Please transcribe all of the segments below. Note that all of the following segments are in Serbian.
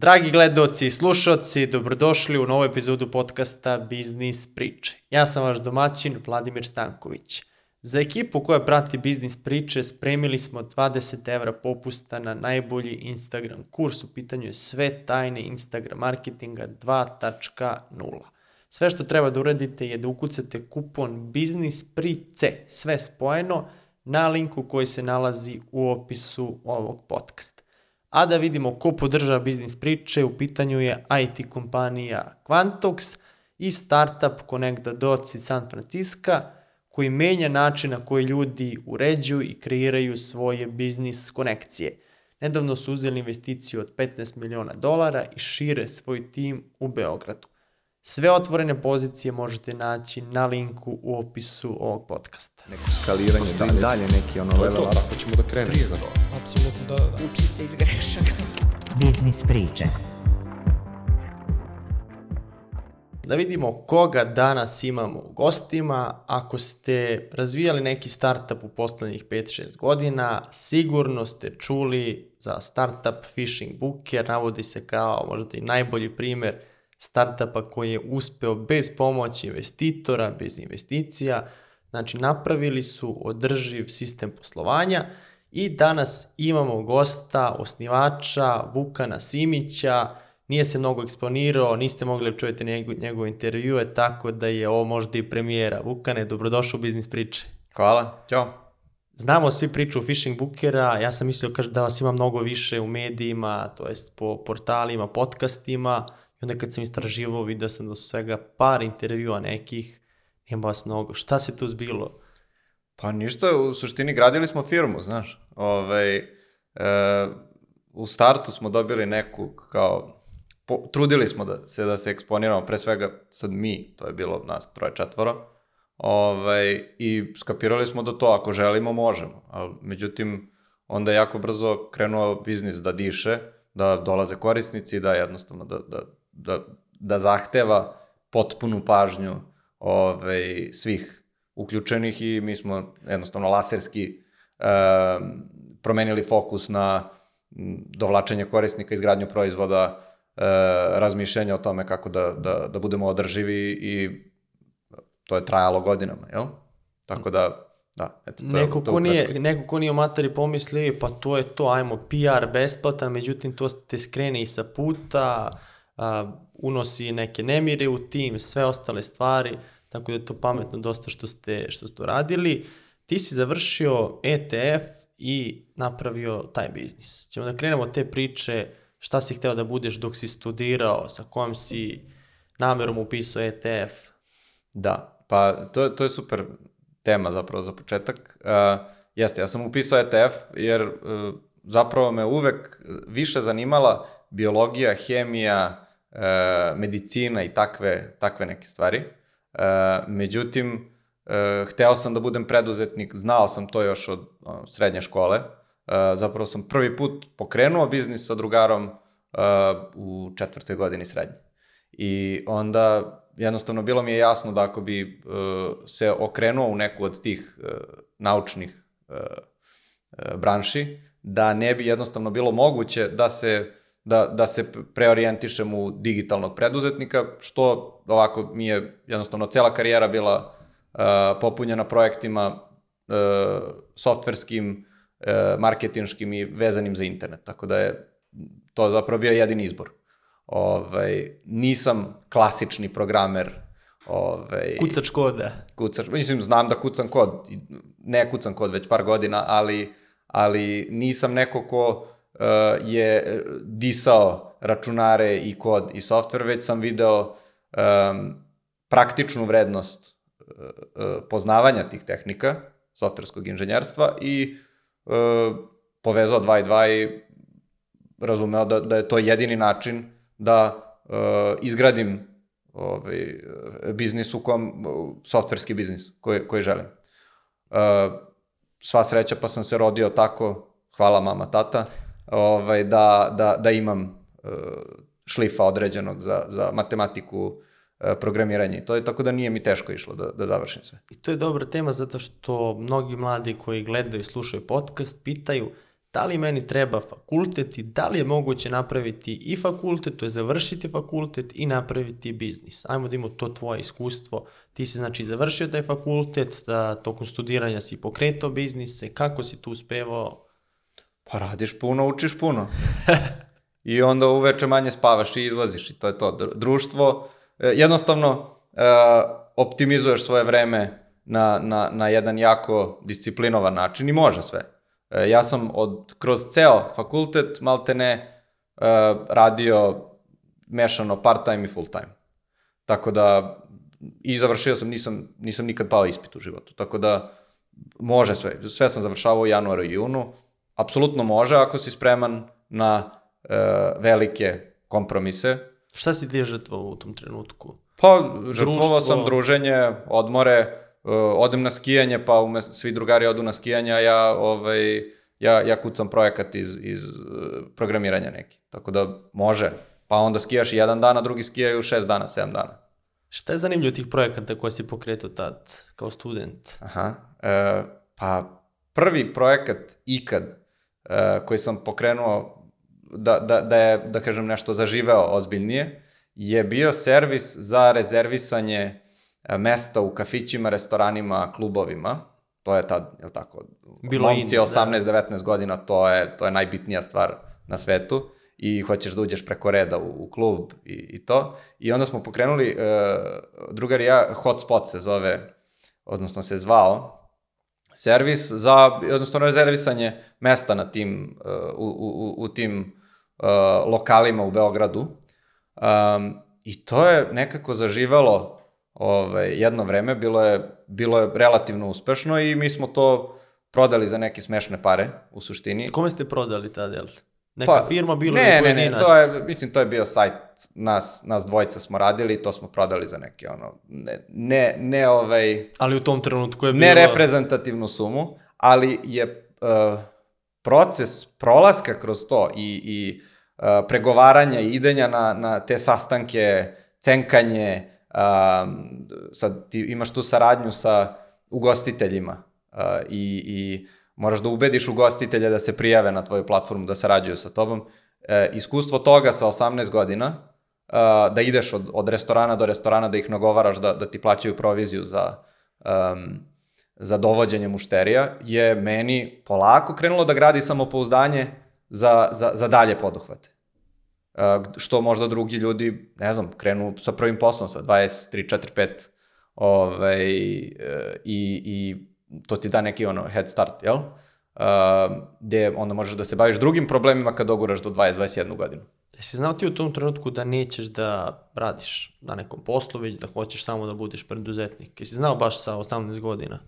Dragi gledoci i slušalci, dobrodošli u novu epizodu podcasta Biznis priče. Ja sam vaš domaćin Vladimir Stanković. Za ekipu koja prati biznis priče spremili smo 20 evra popusta na najbolji Instagram kurs. U pitanju je sve tajne Instagram marketinga 2.0. Sve što treba da uradite je da ukucate kupon Biznis price, sve spojeno, na linku koji se nalazi u opisu ovog podcasta. A da vidimo ko podržava biznis priče, u pitanju je IT kompanija Quantox i startup Connecta Dots iz San Francisco, koji menja način na koji ljudi uređuju i kreiraju svoje biznis konekcije. Nedavno su uzeli investiciju od 15 miliona dolara i šire svoj tim u Beogradu. Sve otvorene pozicije možete naći na linku u opisu ovog podcasta. neko skaliranje, dalje, dalje neki ono level up. tako ćemo da krenemo. Prije za to. Apsolutno, da, da. Učite iz grešaka. Biznis priče. Da vidimo koga danas imamo u gostima. Ako ste razvijali neki startup u poslednjih 5-6 godina, sigurno ste čuli za startup Fishing Booker, navodi se kao možda i najbolji primer startupa koji je uspeo bez pomoći investitora, bez investicija, znači napravili su održiv sistem poslovanja i danas imamo gosta, osnivača Vukana Simića, nije se mnogo eksponirao, niste mogli da čujete njegov, njegove intervjue, tako da je ovo možda i premijera. Vukane, dobrodošao u Biznis priče. Hvala, ćao. Znamo svi priču o phishing bookera, ja sam mislio kaže, da vas ima mnogo više u medijima, to jest po portalima, podcastima, i onda kad sam istraživao vidio sam da su svega par intervjua nekih, nema vas mnogo. Šta se tu zbilo? Pa ništa, u suštini gradili smo firmu, znaš. Ovaj, e, u startu smo dobili neku kao po, trudili smo da se da se eksponiramo pre svega sad mi, to je bilo nas troje četvoro. Ovaj i skapirali smo da to ako želimo možemo. Al međutim onda je jako brzo krenuo biznis da diše, da dolaze korisnici, da jednostavno da da da da zahteva potpunu pažnju ovaj svih uključenih i mi smo jednostavno laserski e, promenili fokus na dovlačenje korisnika, izgradnju proizvoda, e, razmišljanja o tome kako da, da, da budemo održivi i to je trajalo godinama, jel? Tako da, da, eto, to, je- Neko to ko, nije, neko ko nije u materi pomisli, "E, pa to je to, ajmo, PR besplatan, međutim to te skrene i sa puta, a, unosi neke nemire u tim, sve ostale stvari, tako da je to pametno dosta što ste, što ste radili. Ti si završio ETF i napravio taj biznis. Ćemo da krenemo te priče, šta si hteo da budeš dok si studirao, sa kojom si namerom upisao ETF. Da, pa to, to je super tema zapravo za početak. Uh, jeste, ja sam upisao ETF jer uh, zapravo me uvek više zanimala biologija, hemija, uh, medicina i takve, takve neke stvari. Uh, međutim, uh, hteo sam da budem preduzetnik, znao sam to još od srednje škole. Uh, zapravo sam prvi put pokrenuo biznis sa drugarom u četvrtoj godini srednje. I onda jednostavno bilo mi je jasno da ako bi se okrenuo u neku od tih naučnih branši, da ne bi jednostavno bilo moguće da se da, da se preorijentišem u digitalnog preduzetnika, što ovako mi je jednostavno cela karijera bila uh, popunjena projektima uh, softverskim, uh, marketinškim i vezanim za internet. Tako da je to zapravo bio jedini izbor. Ovaj, nisam klasični programer. Ovaj, Kucač koda. kucaš, mislim, znam da kucam kod, ne kucam kod već par godina, ali, ali nisam neko ko uh, je disao računare i kod i software, već sam video um, praktičnu vrednost uh, uh, poznavanja tih tehnika, softverskog inženjerstva i uh, povezao dva i dva i razumeo da, da je to jedini način da uh, izgradim ovaj, biznis u kom, softverski biznis koji, koji želim. Uh, sva sreća pa sam se rodio tako, hvala mama, tata, ovaj, da, da, da imam uh, šlifa određenog za, za matematiku, uh, programiranje to je tako da nije mi teško išlo da, da završim sve. I to je dobra tema zato što mnogi mladi koji gledaju i slušaju podcast pitaju da li meni treba fakultet i da li je moguće napraviti i fakultet, to je završiti fakultet i napraviti biznis. Ajmo da imamo to tvoje iskustvo. Ti si znači završio taj fakultet, da tokom studiranja si pokretao biznise, kako si tu uspevao? Pa radiš puno, učiš puno. I onda uveče manje spavaš i izlaziš i to je to. Dru- Društvo, e, jednostavno e, optimizuješ svoje vreme na, na, na jedan jako disciplinovan način i može sve. E, ja sam od, kroz ceo fakultet maltene e, radio mešano part-time i full-time. Tako da, i završio sam, nisam, nisam nikad pao ispit u životu. Tako da, može sve. Sve sam završavao u januaru i junu. Apsolutno može ako si spreman na e, velike kompromise. Šta si ti žrtvovao u tom trenutku? Pa, žrtvovao sam druženje, odmore, e, odem na skijanje, pa ume, svi drugari odu na skijanje, a ja, ovaj, ja, ja kucam projekat iz, iz e, programiranja neki. Tako da može. Pa onda skijaš jedan dan, a drugi skijaju šest dana, sedam dana. Šta je zanimljivo tih projekata koje si pokretao tad kao student? Aha. E, pa prvi projekat ikad koji sam pokrenuo da, da, da je, da kažem, nešto zaživeo ozbiljnije, je bio servis za rezervisanje e, mesta u kafićima, restoranima, klubovima. To je tad, je tako, Bilo momci in, da. 18-19 godina, to je, to je najbitnija stvar na svetu i hoćeš da uđeš preko reda u, u klub i, i to. I onda smo pokrenuli, e, drugar i ja, Hotspot se zove, odnosno se zvao, servis za, odnosno rezervisanje mesta na tim, e, u, u, u, tim e, lokalima u Beogradu. Um, I to je nekako zaživalo ovaj, jedno vreme, bilo je, bilo je relativno uspešno i mi smo to prodali za neke smešne pare, u suštini. Kome ste prodali tad, jel? Neka firma bilo Pa, ne, ne, ne, to je, mislim, to je bio sajt, nas, nas dvojica smo radili i to smo prodali za neke, ono, ne, ne, ne ovaj, Ali u tom trenutku je bilo... ne reprezentativnu sumu, ali je uh, proces prolaska kroz to i, i uh, pregovaranja i idenja na, na te sastanke, cenkanje, um, sad ti imaš tu saradnju sa ugostiteljima uh, i, i moraš da ubediš ugostitelje da se prijave na tvoju platformu, da sarađuju sa tobom. E, iskustvo toga sa 18 godina, uh, da ideš od, od restorana do restorana, da ih nagovaraš da, da ti plaćaju proviziju za, um, za dovođenje mušterija, je meni polako krenulo da gradi samopouzdanje za, za, za dalje poduhvate. Uh, što možda drugi ljudi, ne znam, krenu sa prvim poslom sa 23, 4, 5 ovaj, e, i, i to ti da neki ono head start, jel? Uh, gde onda možeš da se baviš drugim problemima kad doguraš do 20-21 godinu. Jesi znao ti u tom trenutku da nećeš da radiš na nekom poslu, već da hoćeš samo da budeš preduzetnik? Jesi znao baš sa 18 godina?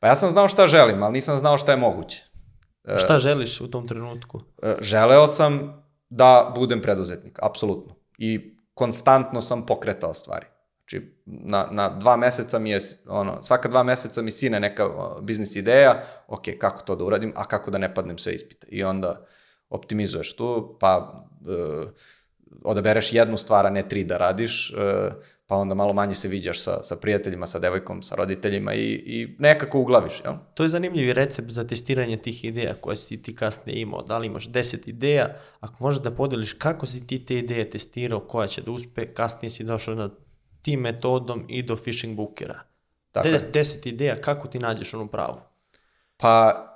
Pa ja sam znao šta želim, ali nisam znao šta je moguće. A Šta želiš u tom trenutku? E, želeo sam da budem preduzetnik, apsolutno. I konstantno sam pokretao stvari. Znači, na, na dva meseca mi je, ono, svaka dva meseca mi sine neka biznis ideja, ok, kako to da uradim, a kako da ne padnem sve ispite. I onda optimizuješ tu, pa e, odabereš jednu stvar, a ne tri da radiš, e, pa onda malo manje se viđaš sa, sa prijateljima, sa devojkom, sa roditeljima i, i nekako uglaviš, jel? To je zanimljiv recept za testiranje tih ideja koje si ti kasnije imao. Da li imaš 10 ideja, ako možeš da podeliš kako si ti te ideje testirao, koja će da uspe, kasnije si došao na tim metodom i do phishing bookera. Tako je. 10 ideja, kako ti nađeš onu pravu? Pa,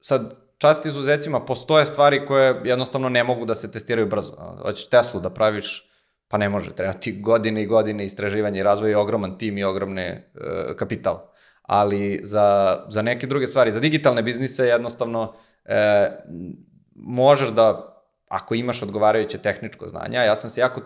sad, čast izuzecima, postoje stvari koje jednostavno ne mogu da se testiraju brzo. Hoćeš Teslu da praviš, pa ne može, treba ti godine i godine istraživanja i razvoja i ogroman tim i ogromne e, kapital. Ali za, za neke druge stvari, za digitalne biznise jednostavno e, možeš da, ako imaš odgovarajuće tehničko znanje, ja sam se jako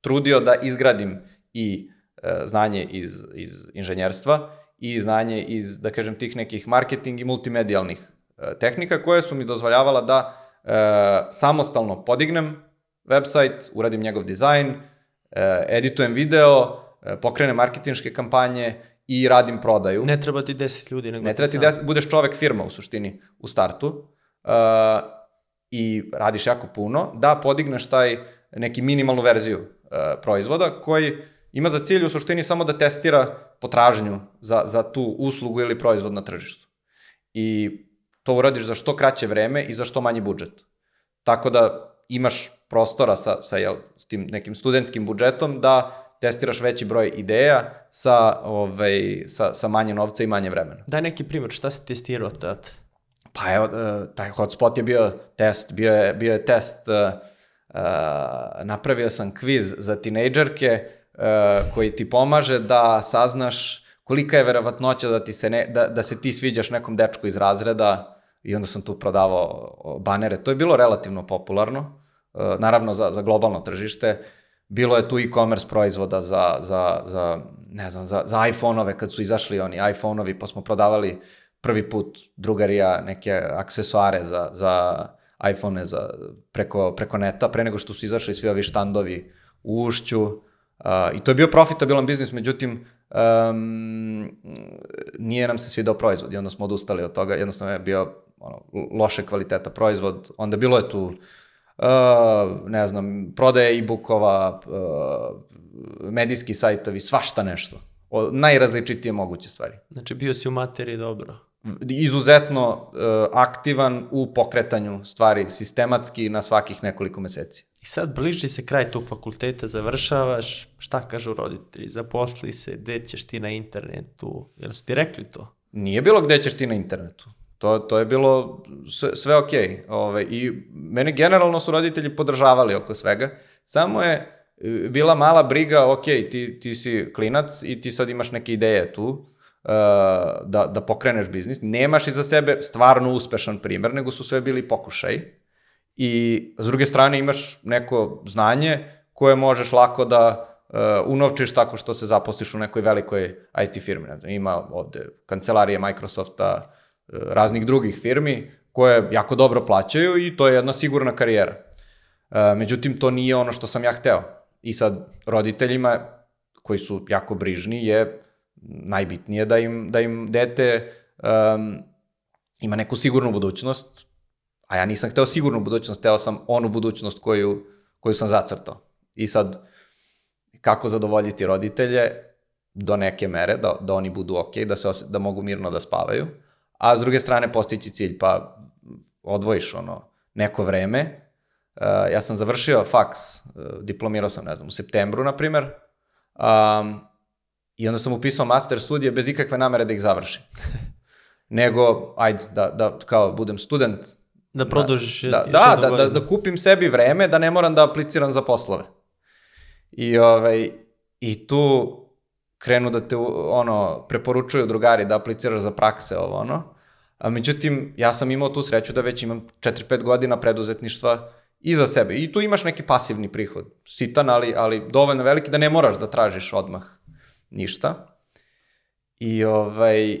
trudio da izgradim i e, znanje iz, iz inženjerstva i znanje iz, da kažem, tih nekih marketing i multimedijalnih e, tehnika koje su mi dozvoljavala da e, samostalno podignem website, uradim njegov dizajn, e, editujem video, e, pokrenem marketinške kampanje i radim prodaju. Ne treba ti 10 ljudi, nego Ne treba ti sam. da budeš čovek firma u suštini u startu uh, i radiš jako puno da podigneš taj neki minimalnu verziju uh, proizvoda koji ima za cilj u suštini samo da testira potražnju za, za tu uslugu ili proizvod na tržištu. I to uradiš za što kraće vreme i za što manji budžet. Tako da imaš prostora sa, sa jel, s tim nekim studentskim budžetom da testiraš veći broj ideja sa, ovaj, sa, sa manje novca i manje vremena. Daj neki primjer, šta si testirao tad? Pa evo, e, taj hotspot je bio test, bio je, bio je test, uh, uh, napravio sam kviz za tinejdžerke uh, koji ti pomaže da saznaš kolika je verovatnoća da, ti se ne, da, da se ti sviđaš nekom dečku iz razreda i onda sam tu prodavao banere. To je bilo relativno popularno, uh, naravno za, za globalno tržište. Bilo je tu e-commerce proizvoda za, za, za ne znam, za, za iPhone-ove, kad su izašli oni iPhone-ovi, pa smo prodavali prvi put drugarija neke aksesuare za, za iPhone-e za, preko, preko neta, pre nego što su izašli svi ovi štandovi u ušću. Uh, I to je bio profitabilan biznis, međutim, um, nije nam se svidao proizvod i onda smo odustali od toga, jednostavno je bio ono, loše kvaliteta proizvod, onda bilo je tu uh, ne znam, prodaje e-bookova, uh, medijski sajtovi, svašta nešto. O, najrazličitije moguće stvari. Znači bio si u materiji dobro izuzetno uh, aktivan u pokretanju stvari sistematski na svakih nekoliko meseci. I sad bliži se kraj tog fakulteta, završavaš, šta kažu roditelji, zaposli se, gde ćeš ti na internetu, jel su ti rekli to? Nije bilo gde ćeš ti na internetu. To, to je bilo sve, sve okej. Okay. Ove, I mene generalno su roditelji podržavali oko svega. Samo je e, bila mala briga, ok, ti, ti si klinac i ti sad imaš neke ideje tu, da, da pokreneš biznis. Nemaš iza sebe stvarno uspešan primer, nego su sve bili pokušaj. I s druge strane imaš neko znanje koje možeš lako da uh, unovčiš tako što se zaposliš u nekoj velikoj IT firmi. Ima ovde kancelarije Microsofta, uh, raznih drugih firmi koje jako dobro plaćaju i to je jedna sigurna karijera. Uh, međutim, to nije ono što sam ja hteo. I sad roditeljima koji su jako brižni je najbitnije da im, da im dete um, ima neku sigurnu budućnost, a ja nisam hteo sigurnu budućnost, hteo sam onu budućnost koju, koju sam zacrtao. I sad, kako zadovoljiti roditelje do neke mere, da, da oni budu ok, da, se da mogu mirno da spavaju, a s druge strane postići cilj, pa odvojiš ono neko vreme. Uh, ja sam završio faks, uh, diplomirao sam, ne znam, u septembru, na primer, um, I onda sam upisao master studije bez ikakve namere da ih završim. Nego, ajde, da, da kao budem student. Da produžiš da, da, da, da, da, da kupim sebi vreme, da ne moram da apliciram za poslove. I, ovaj, i tu krenu da te ono, preporučuju drugari da apliciraš za prakse ovo ono. A međutim, ja sam imao tu sreću da već imam 4-5 godina preduzetništva iza sebe. I tu imaš neki pasivni prihod. Sitan, ali, ali dovoljno veliki da ne moraš da tražiš odmah ništa. I, ovaj,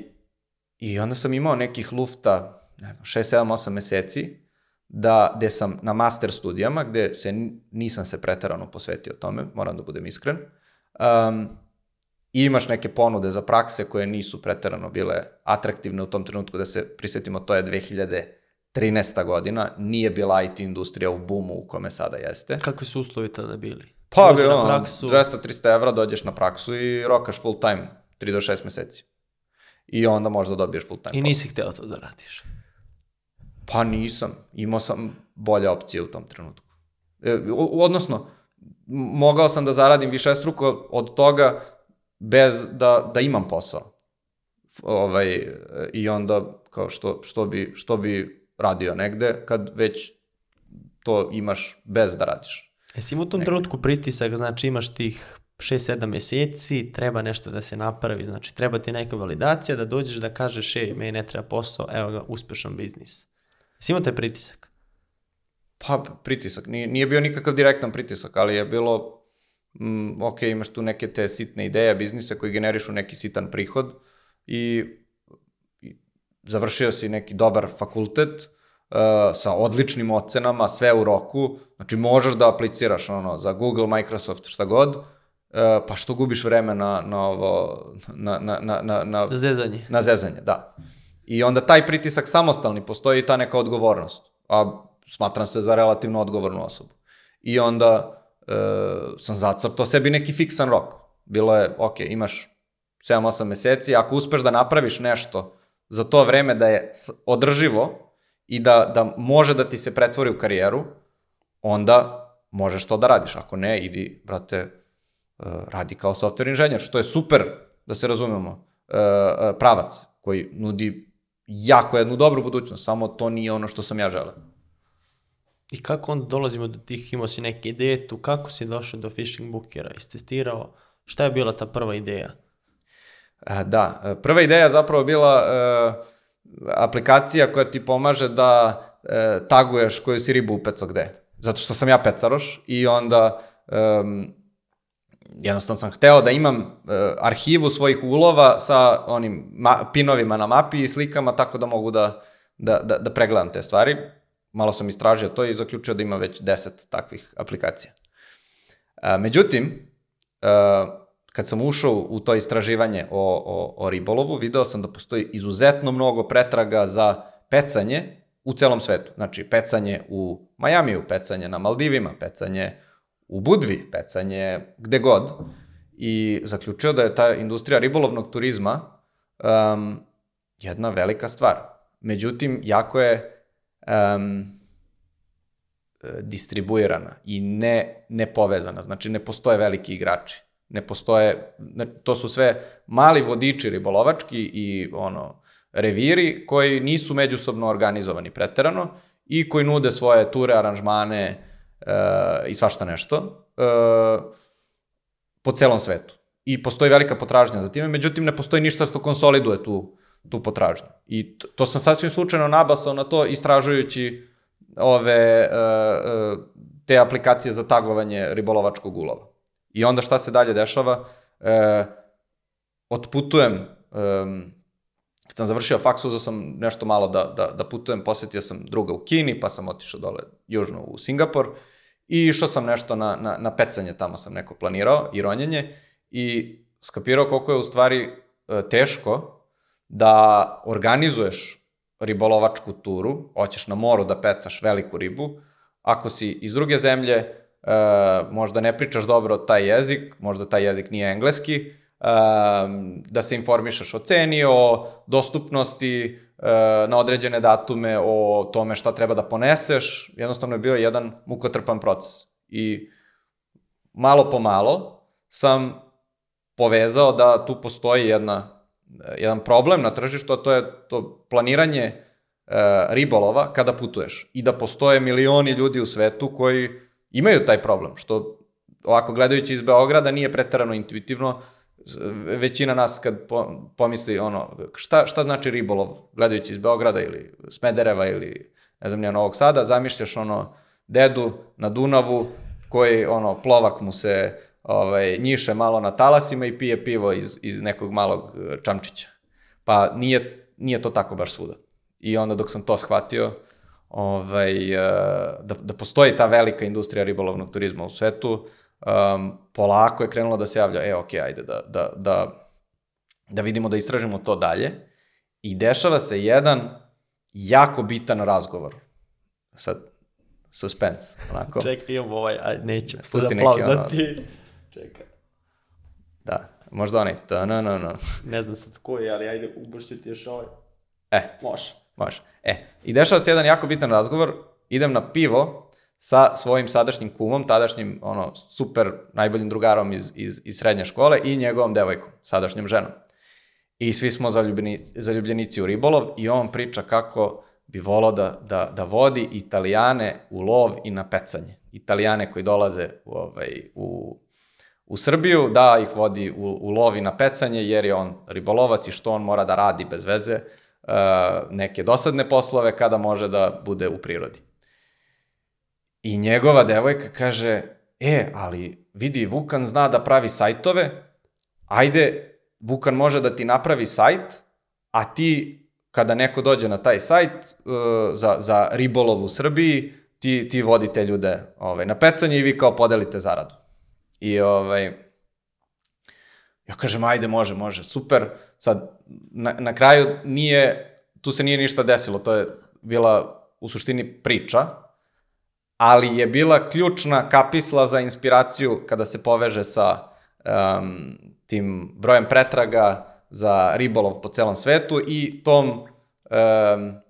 I onda sam imao nekih lufta, ne znam, 6, 7, 8 meseci, da, gde sam na master studijama, gde se nisam se pretarano posvetio tome, moram da budem iskren. Um, I imaš neke ponude za prakse koje nisu pretarano bile atraktivne u tom trenutku, da se prisetimo, to je 2013. godina, nije bila IT industrija u boomu u kome sada jeste. Kakvi su uslovi tada bili? Pa, bi, ono, praksu... 200-300 evra dođeš na praksu i rokaš full time, 3 do 6 meseci. I onda možda dobiješ full time. I nisi hteo to da radiš? Pa nisam. Imao sam bolje opcije u tom trenutku. E, odnosno, mogao sam da zaradim više struko od toga bez da, da imam posao. Ovaj, I onda, kao što, što, bi, što bi radio negde, kad već to imaš bez da radiš. Jesi imao u tom trenutku pritisak, znači imaš tih 6-7 meseci, treba nešto da se napravi, znači treba ti neka validacija da dođeš da kažeš, ej, meni ne treba posao, evo ga, uspešan biznis. Jesi imao taj pritisak? Pa, pritisak. Nije, nije bio nikakav direktan pritisak, ali je bilo, mm, ok, imaš tu neke te sitne ideje biznisa koji generišu neki sitan prihod i, i završio si neki dobar fakultet, sa odličnim ocenama, sve u roku, znači možeš da apliciraš ono, za Google, Microsoft, šta god, uh, pa što gubiš vreme na, na ovo, na, na, na, na, na, zezanje. Na zezanje, da. I onda taj pritisak samostalni, postoji i ta neka odgovornost, a smatram se za relativno odgovornu osobu. I onda uh, sam zacrtao sebi neki fiksan rok. Bilo je, ok, imaš 7-8 meseci, ako uspeš da napraviš nešto za to vreme da je održivo i da, da može da ti se pretvori u karijeru, onda možeš to da radiš. Ako ne, idi, brate, e, radi kao software inženjer, što je super, da se razumemo, e, e, pravac koji nudi jako jednu dobru budućnost, samo to nije ono što sam ja želeo. I kako onda dolazimo do tih, imao si neke ideje tu, kako si došao do phishing bookera, istestirao, šta je bila ta prva ideja? Da, prva ideja zapravo bila e, aplikacija koja ti pomaže da e, taguješ koju si ribu upecao gde. Zato što sam ja pecaroš i onda um, jednostavno sam hteo da imam e, arhivu svojih ulova sa onim ma, pinovima na mapi i slikama tako da mogu da, da, da, da pregledam te stvari. Malo sam istražio to i zaključio da ima već 10 takvih aplikacija. E, međutim, e, kad sam ušao u to istraživanje o, o, o ribolovu, video sam da postoji izuzetno mnogo pretraga za pecanje u celom svetu. Znači, pecanje u Majamiju, pecanje na Maldivima, pecanje u Budvi, pecanje gde god. I zaključio da je ta industrija ribolovnog turizma um, jedna velika stvar. Međutim, jako je um, distribuirana i ne, ne povezana. Znači, ne postoje veliki igrači. Ne postoje, to su sve mali vodiči ribolovački i ono, reviri koji nisu međusobno organizovani preterano i koji nude svoje ture, aranžmane e, i svašta nešto e, po celom svetu. I postoji velika potražnja za time, međutim ne postoji ništa što konsoliduje tu, tu potražnju. I to, to sam sasvim slučajno nabasao na to istražujući ove, e, e, te aplikacije za tagovanje ribolovačkog ulova. I onda šta se dalje dešava? E, otputujem, e, kad sam završio faks, uzao sam nešto malo da, da, da putujem, posetio sam druga u Kini, pa sam otišao dole južno u Singapur. I išao sam nešto na, na, na pecanje, tamo sam neko planirao i ronjenje. I skapirao koliko je u stvari e, teško da organizuješ ribolovačku turu, hoćeš na moru da pecaš veliku ribu, ako si iz druge zemlje, e, možda ne pričaš dobro taj jezik, možda taj jezik nije engleski, e, da se informišeš o ceni, o dostupnosti e, na određene datume, o tome šta treba da poneseš, jednostavno je bio jedan mukotrpan proces. I malo po malo sam povezao da tu postoji jedna jedan problem na tržištu, a to je to planiranje e, ribolova kada putuješ. I da postoje milioni ljudi u svetu koji imaju taj problem, što ovako gledajući iz Beograda nije pretarano intuitivno, većina nas kad po, pomisli ono, šta, šta znači ribolov gledajući iz Beograda ili Smedereva ili ne znam, nije Novog Sada, zamišljaš ono dedu na Dunavu koji ono plovak mu se ovaj, njiše malo na talasima i pije pivo iz, iz nekog malog e, čamčića. Pa nije, nije to tako baš svuda. I onda dok sam to shvatio, ovaj, e, da, da postoji ta velika industrija ribolovnog turizma u svetu, um, polako je krenulo da se javlja, e, ok, ajde da, da, da, da vidimo da istražimo to dalje. I dešava se jedan jako bitan razgovor. Sad, suspense, onako. Čekaj, imam ovaj, aj, neću sad aplauz ono- dati. Čekaj, Da, možda onaj, ta na na na. ne znam sad koji, ali ajde, ubršću ti još ovaj. E, Može. Može. E, i dešava se jedan jako bitan razgovor, idem na pivo sa svojim sadašnjim kumom, tadašnjim, ono, super najboljim drugarom iz, iz, iz srednje škole i njegovom devojkom, sadašnjom ženom. I svi smo zaljubljenici, zaljubljenici u ribolov i on priča kako bi volao da, da, da vodi italijane u lov i na pecanje. Italijane koji dolaze u, ovaj, u, u Srbiju, da ih vodi u, u lov i na pecanje, jer je on ribolovac i što on mora da radi bez veze, neke dosadne poslove kada može da bude u prirodi. I njegova devojka kaže, e, ali vidi, Vukan zna da pravi sajtove, ajde, Vukan može da ti napravi sajt, a ti, kada neko dođe na taj sajt uh, za, za ribolov u Srbiji, ti, ti vodi te ljude ovaj, na pecanje i vi kao podelite zaradu. I ovaj, ja kažem, ajde, može, može, super. Sad, na, na kraju nije, tu se nije ništa desilo, to je bila u suštini priča, ali je bila ključna kapisla za inspiraciju kada se poveže sa um, tim brojem pretraga za ribolov po celom svetu i tom um,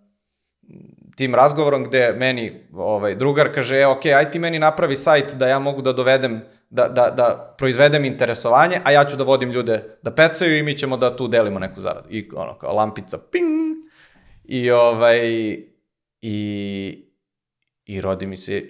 tim razgovorom gde meni ovaj, drugar kaže, e, ok, aj ti meni napravi sajt da ja mogu da dovedem, da, da, da proizvedem interesovanje, a ja ću da vodim ljude da pecaju i mi ćemo da tu delimo neku zaradu. I ono, kao lampica, ping! I ovaj, i, i rodi mi se,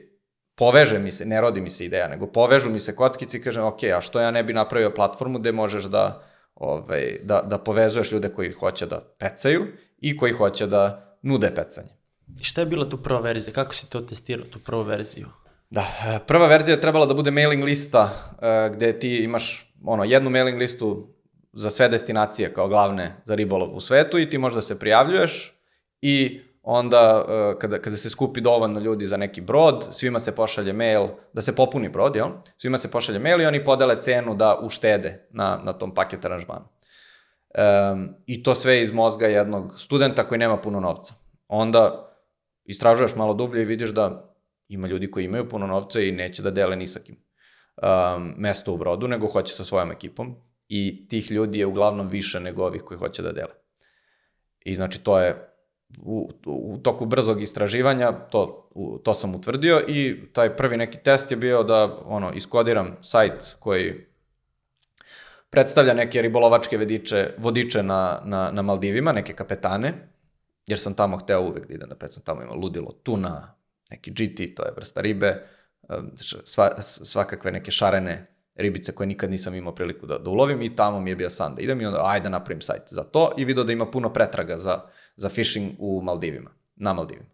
poveže mi se, ne rodi mi se ideja, nego povežu mi se kockici i kažem, ok, a što ja ne bi napravio platformu gde možeš da, ovaj, da, da povezuješ ljude koji hoće da pecaju i koji hoće da nude pecanje. Šta je bila tu prva verzija? Kako si to testirao, tu prvu verziju? Da, e, prva verzija je trebala da bude mailing lista e, gde ti imaš ono, jednu mailing listu za sve destinacije kao glavne za ribolov u svetu i ti možda se prijavljuješ i onda e, kada, kada se skupi dovoljno ljudi za neki brod, svima se pošalje mail, da se popuni brod, jel? Svima se pošalje mail i oni podele cenu da uštede na, na tom paket aranžmanu. Um, I to sve iz mozga jednog studenta koji nema puno novca. Onda istražuješ malo dublje i vidiš da ima ljudi koji imaju puno novca i neće da dele ni sa kim um, mesto u brodu, nego hoće sa svojom ekipom i tih ljudi je uglavnom više nego ovih koji hoće da dele. I znači to je u, u toku brzog istraživanja to, u, to sam utvrdio i taj prvi neki test je bio da ono iskodiram sajt koji predstavlja neke ribolovačke vodiče, vodiče na, na, na Maldivima, neke kapetane, jer sam tamo hteo uvek da idem da pecam, tamo ima ludilo tuna, neki GT, to je vrsta ribe, sva, svakakve neke šarene ribice koje nikad nisam imao priliku da, da ulovim i tamo mi je bio san da idem i onda ajde napravim sajt za to i video da ima puno pretraga za, za fishing u Maldivima, na Maldivima.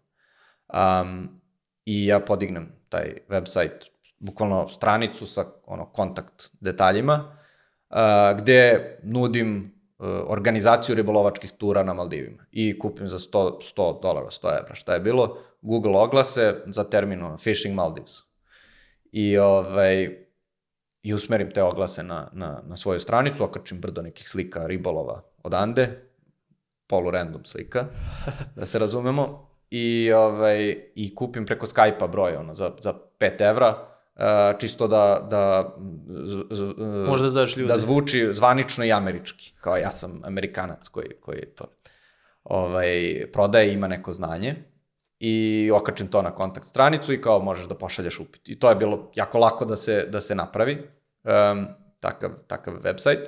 Um, I ja podignem taj website, bukvalno stranicu sa ono, kontakt detaljima, uh, gde nudim organizaciju ribolovačkih tura na Maldivima. I kupim za 100, 100 dolara, 100 evra, šta je bilo, Google oglase za termin Fishing Maldives. I ovaj, i usmerim te oglase na, na, na svoju stranicu, okačim brdo nekih slika ribolova odande, polu random slika, da se razumemo, i, ovaj, i kupim preko Skype-a broj ono, za, za 5 evra, uh, čisto da, da, z, z, Možda znaš ljude. da zvuči zvanično i američki, kao ja sam amerikanac koji, koji to ovaj, prodaje, ima neko znanje i okačim to na kontakt stranicu i kao možeš da pošalješ upit. I to je bilo jako lako da se, da se napravi, um, takav, takav website.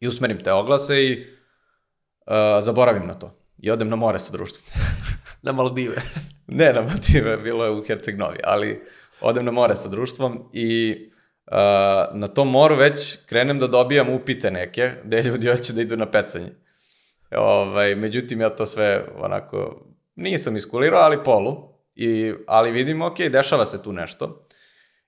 I usmerim te oglase i uh, zaboravim na to. I odem na more sa društvom. na Maldive. ne na Maldive, bilo je u Herceg-Novi, ali odem na more sa društvom i uh, na tom moru već krenem da dobijam upite neke, gde ljudi hoće da idu na pecanje. Ovaj, međutim, ja to sve onako nisam iskulirao, ali polu. I, ali vidim, ok, dešava se tu nešto.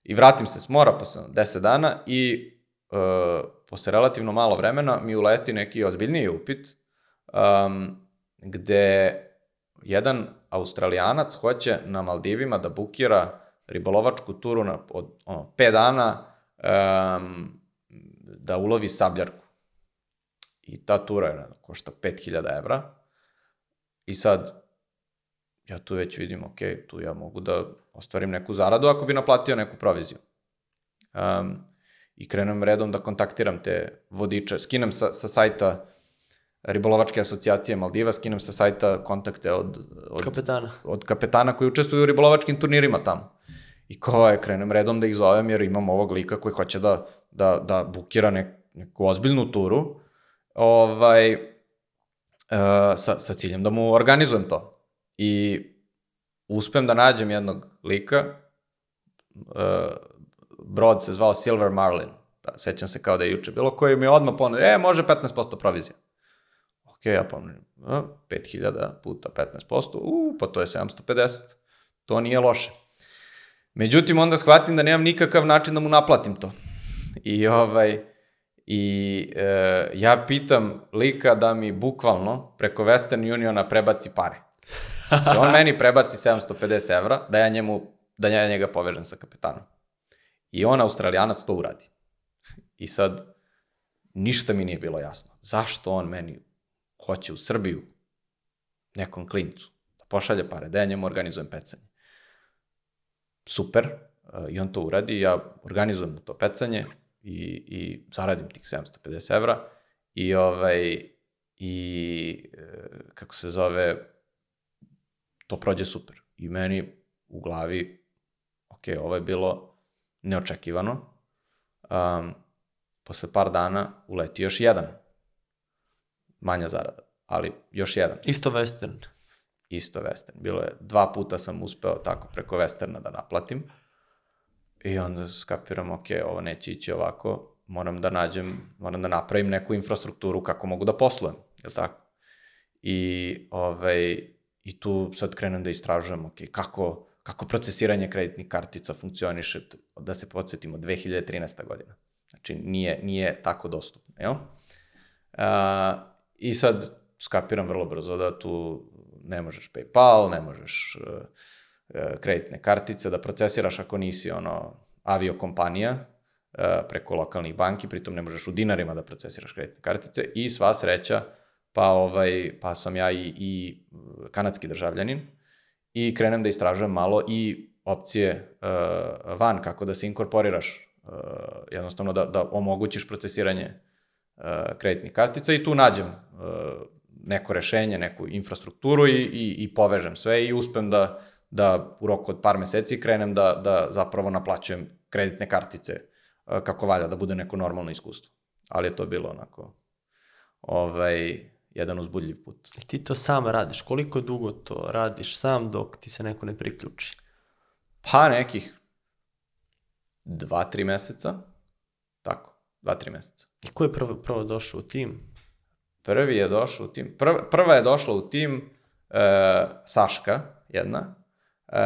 I vratim se s mora posle 10 dana i uh, posle relativno malo vremena mi uleti neki ozbiljniji upit um, gde jedan australijanac hoće na Maldivima da bukira ribolovačku turu na, od ono, 5 dana um, da ulovi sabljarku. I ta tura je, košta 5000 evra. I sad, ja tu već vidim, ok, tu ja mogu da ostvarim neku zaradu ako bi naplatio neku proviziju. Um, I krenem redom da kontaktiram te vodiče, skinem sa, sa sajta ribolovačke asocijacije Maldiva, skinem sa sajta kontakte od, od, Kapetana. od kapetana koji učestvuju u ribolovačkim turnirima tamo. I kao je, krenem redom da ih zovem jer imam ovog lika koji hoće da, da, da bukira nek, neku ozbiljnu turu ovaj, uh, sa, sa ciljem da mu organizujem to. I uspem da nađem jednog lika, uh, brod se zvao Silver Marlin, da, sećam se kao da je juče bilo, koji mi je odmah ponudio, e, može 15% provizija. Ok, ja pomenem, 5000 puta 15%, u, pa to je 750, to nije loše. Međutim, onda shvatim da nemam nikakav način da mu naplatim to. I ovaj, i e, ja pitam lika da mi bukvalno preko Western Uniona prebaci pare. Znači, on meni prebaci 750 evra, da ja, njemu, da ja njega povežem sa kapetanom. I on, australijanac, to uradi. I sad, ništa mi nije bilo jasno. Zašto on meni hoće u Srbiju nekom klincu da pošalje pare, da ja njemu organizujem pecanje. Super, e, i on to uradi, ja organizujem to pecanje i, i zaradim tih 750 evra I ovaj, i e, kako se zove, to prođe super. I meni u glavi, ok, ovo je bilo neočekivano. Um, posle par dana uleti još jedan. Manja zarada, ali još jedan. Isto western. Isto western. Bilo je, dva puta sam uspeo tako preko westerna da naplatim. I onda skapiram, ok, ovo neće ići ovako, moram da nađem, moram da napravim neku infrastrukturu kako mogu da poslujem, je tako? I, ovaj, I tu sad krenem da istražujem, ok, kako, kako procesiranje kreditnih kartica funkcioniše, da se podsjetimo, 2013. godina. Znači, nije, nije tako dostupno, jel? Uh, I sad skapiram vrlo brzo da tu ne možeš PayPal, ne možeš uh, kreditne kartice da procesiraš ako nisi ono aviokompanija uh, preko lokalnih banki, pritom ne možeš u dinarima da procesiraš kreditne kartice i sva sreća pa ovaj pa sam ja i, i kanadski državljanin i krenem da istražujem malo i opcije van kako da se inkorporiraš jednostavno da, da omogućiš procesiranje kreditnih kartica i tu nađem uh, neko rešenje, neku infrastrukturu i, i, i povežem sve i uspem da, da u roku od par meseci krenem da, da zapravo naplaćujem kreditne kartice uh, kako valja, da bude neko normalno iskustvo. Ali je to bilo onako ovaj, jedan uzbudljiv put. I ti to sam radiš. Koliko dugo to radiš sam dok ti se neko ne priključi? Pa nekih dva, tri meseca. Tako, dva, tri meseca. I ko je prvo, prvo došao u tim? Prvi je došao u tim, prva, prva je došla u tim e, Saška, jedna, e,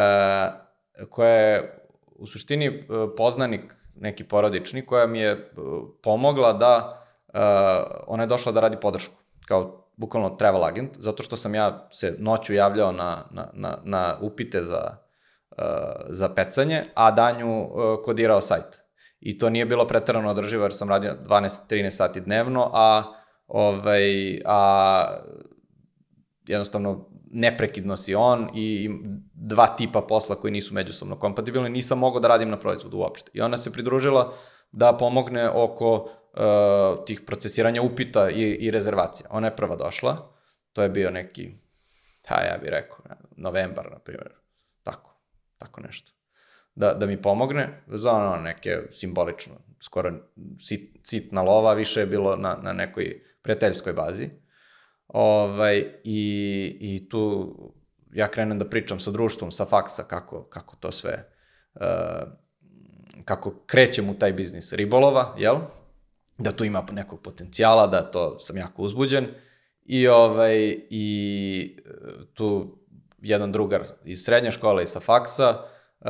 koja je u suštini e, poznanik neki porodični, koja mi je e, pomogla da, e, ona je došla da radi podršku, kao bukvalno travel agent, zato što sam ja se noću javljao na, na, na, na upite za, uh, za pecanje, a danju uh, kodirao sajt. I to nije bilo pretarano održivo jer sam radio 12-13 sati dnevno, a, ovaj, a jednostavno neprekidno si on i dva tipa posla koji nisu međusobno kompatibilni, nisam mogao da radim na proizvodu uopšte. I ona se pridružila da pomogne oko uh, tih procesiranja upita i, i rezervacija. Ona je prva došla, to je bio neki, ha, ja bih rekao, novembar, na primjer, tako, tako nešto. Da, da mi pomogne za ono neke simbolično, skoro sit, sitna lova, više je bilo na, na nekoj prijateljskoj bazi. Ovaj, i, I tu ja krenem da pričam sa društvom, sa faksa, kako, kako to sve, uh, kako krećem u taj biznis ribolova, jel? da tu ima nekog potencijala, da to sam jako uzbuđen. I, ovaj, i e, tu jedan drugar iz srednje škole i sa faksa uh,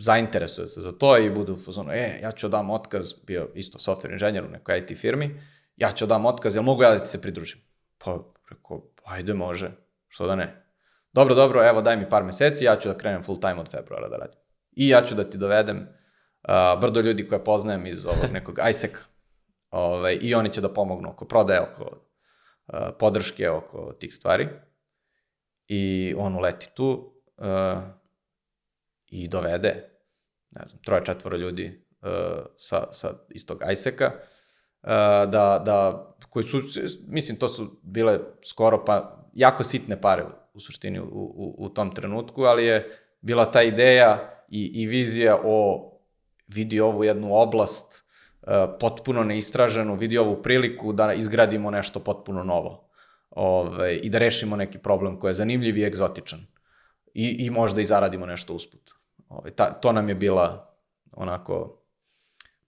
zainteresuje se za to i budu u fazonu, e, ja ću dam otkaz, bio isto software inženjer u nekoj IT firmi, ja ću dam otkaz, jel mogu ja da ti se pridružim? Pa, rekao, ajde, može, što da ne. Dobro, dobro, evo daj mi par meseci, ja ću da krenem full time od februara da radim. I ja ću da ti dovedem uh, brdo ljudi koje poznajem iz ovog nekog ISEC-a. Ovaj, I oni će da pomognu oko prodaje, oko uh, podrške, oko tih stvari. I on uleti tu uh, i dovede, ne znam, troje, četvoro ljudi uh, sa, sa istog ISEC-a, uh, da, da, koji su, mislim, to su bile skoro pa jako sitne pare u, suštini u, u, u tom trenutku, ali je bila ta ideja i, i vizija o vidi ovu jednu oblast uh, potpuno neistraženu, vidi ovu priliku da izgradimo nešto potpuno novo Ove, ovaj, i da rešimo neki problem koji je zanimljiv i egzotičan. I, i možda i zaradimo nešto usput. Ove, ovaj, ta, to nam je bila onako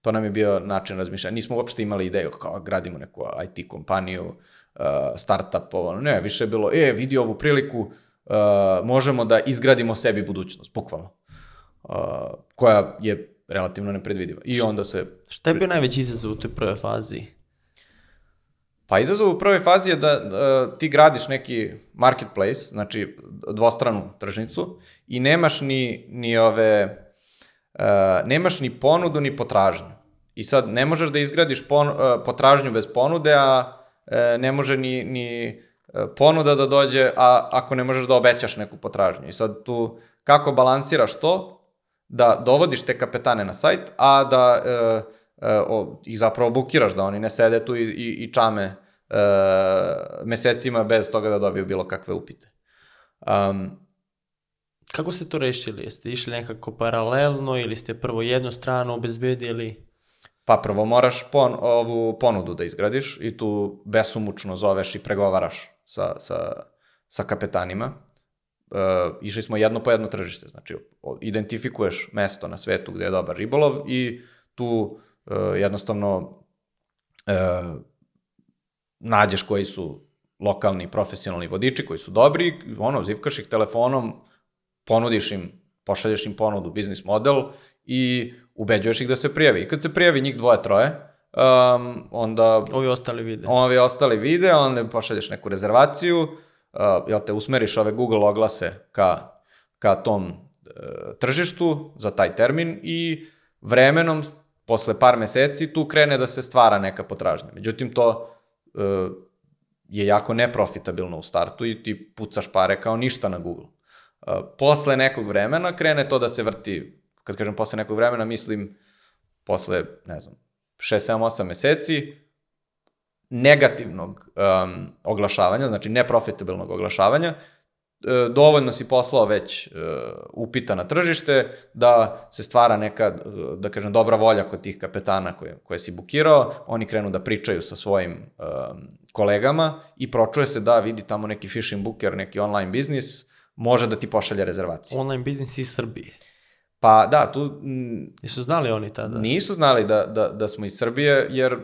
to nam je bio način razmišljanja. Nismo uopšte imali ideju kao gradimo neku IT kompaniju, uh, startup, ovo, ne, više je bilo, e, vidi ovu priliku, uh, možemo da izgradimo sebi budućnost, bukvalno. Uh, koja je relativno nepredvidiva. I onda se... Šta je bio najveći izazov u toj prvoj fazi? Pa izazov u prvoj fazi je da uh, ti gradiš neki marketplace, znači dvostranu tržnicu i nemaš ni, ni ove, uh, nemaš ni ponudu ni potražnju. I sad ne možeš da izgradiš pon, uh, potražnju bez ponude, a uh, ne može ni, ni ponuda da dođe, a ako ne možeš da obećaš neku potražnju. I sad tu kako balansiraš to, da dovodiš te kapetane na sajt, a da e, o, ih zapravo bukiraš, da oni ne sede tu i, i, i čame uh, mesecima bez toga da dobiju bilo kakve upite. Um, Kako ste to rešili? Jeste išli nekako paralelno ili ste prvo jednu stranu obezbedili? Pa prvo moraš pon, ovu ponudu da izgradiš i tu besumučno zoveš i pregovaraš sa, sa, sa kapetanima. E, išli smo jedno po jedno tržište, znači identifikuješ mesto na svetu gde je dobar ribolov i tu e, jednostavno e, nađeš koji su lokalni profesionalni vodiči koji su dobri, ono, zivkaš ih telefonom, ponudiš im, pošalješ im ponudu, biznis model i ubeđuješ ih da se prijavi. I kad se prijavi njih dvoje, troje, um, onda... Ovi ostali vide. Ovi ostali vide, onda pošalješ neku rezervaciju, uh, jel te usmeriš ove Google oglase ka, ka tom uh, tržištu za taj termin i vremenom, posle par meseci, tu krene da se stvara neka potražnja. Međutim, to uh, je jako neprofitabilno u startu i ti pucaš pare kao ništa na Google. Uh, posle nekog vremena krene to da se vrti kad kažem posle nekog vremena, mislim posle, ne znam, 6, 7, 8 meseci negativnog um, oglašavanja, znači neprofitabilnog oglašavanja, e, dovoljno si poslao već uh, upita na tržište da se stvara neka, da kažem, dobra volja kod tih kapetana koje, koje si bukirao, oni krenu da pričaju sa svojim kolegama i pročuje se da vidi tamo neki fishing booker, neki online biznis, može da ti pošalje rezervacije. Online biznis iz Srbije. Pa da, tu... M, Nisu znali oni tada? Nisu znali da, da, da smo iz Srbije, jer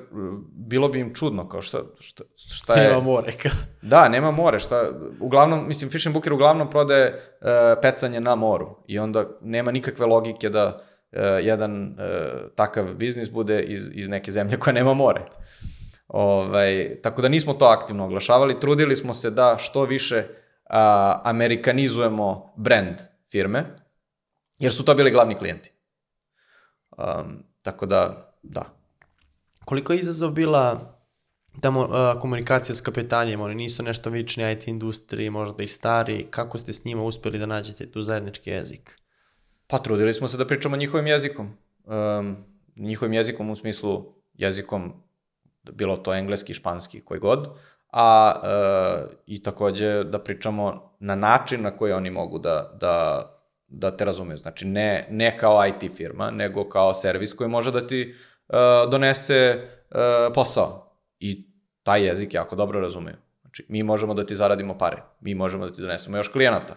bilo bi im čudno, kao šta, šta, šta je... Nema more, ka. Da, nema more, šta... Uglavnom, mislim, Fishing Booker uglavnom prodaje uh, pecanje na moru i onda nema nikakve logike da uh, jedan uh, takav biznis bude iz, iz neke zemlje koja nema more. Ovaj, tako da nismo to aktivno oglašavali, trudili smo se da što više uh, amerikanizujemo brand firme, jer su to bili glavni klijenti. Um, tako da, da. Koliko je izazov bila tamo uh, komunikacija s kapetanjima, oni nisu nešto vični IT industriji, možda i stari, kako ste s njima uspeli da nađete tu zajednički jezik? Pa trudili smo se da pričamo njihovim jezikom. Um, njihovim jezikom u smislu jezikom, bilo to engleski, španski, koji god, a uh, i takođe da pričamo na način na koji oni mogu da, da da te razumeju. Znači, ne, ne kao IT firma, nego kao servis koji može da ti uh, donese uh, posao. I taj jezik jako dobro razumeju. Znači, mi možemo da ti zaradimo pare. Mi možemo da ti donesemo još klijenata.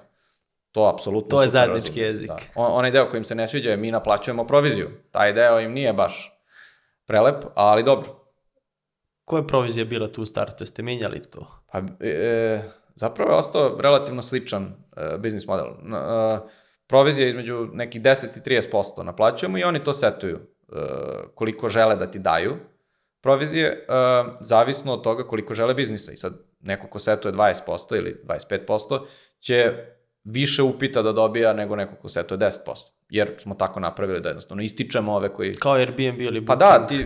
To apsolutno To je zajednički jezik. Da. On, onaj deo kojim se ne sviđa je mi naplaćujemo proviziju. Taj deo im nije baš prelep, ali dobro. Koja je provizija bila tu u startu? Jeste menjali to? Pa, e, zapravo je ostao relativno sličan e, biznis model. E, provizija između nekih 10 i 30% naplaćujemo i oni to setuju uh, koliko žele da ti daju provizije, uh, zavisno od toga koliko žele biznisa. I sad neko ko setuje 20% ili 25% će više upita da dobija nego neko ko setuje 10%. Jer smo tako napravili da jednostavno ističemo ove koji... Kao Airbnb ili Booking. Pa da, ti,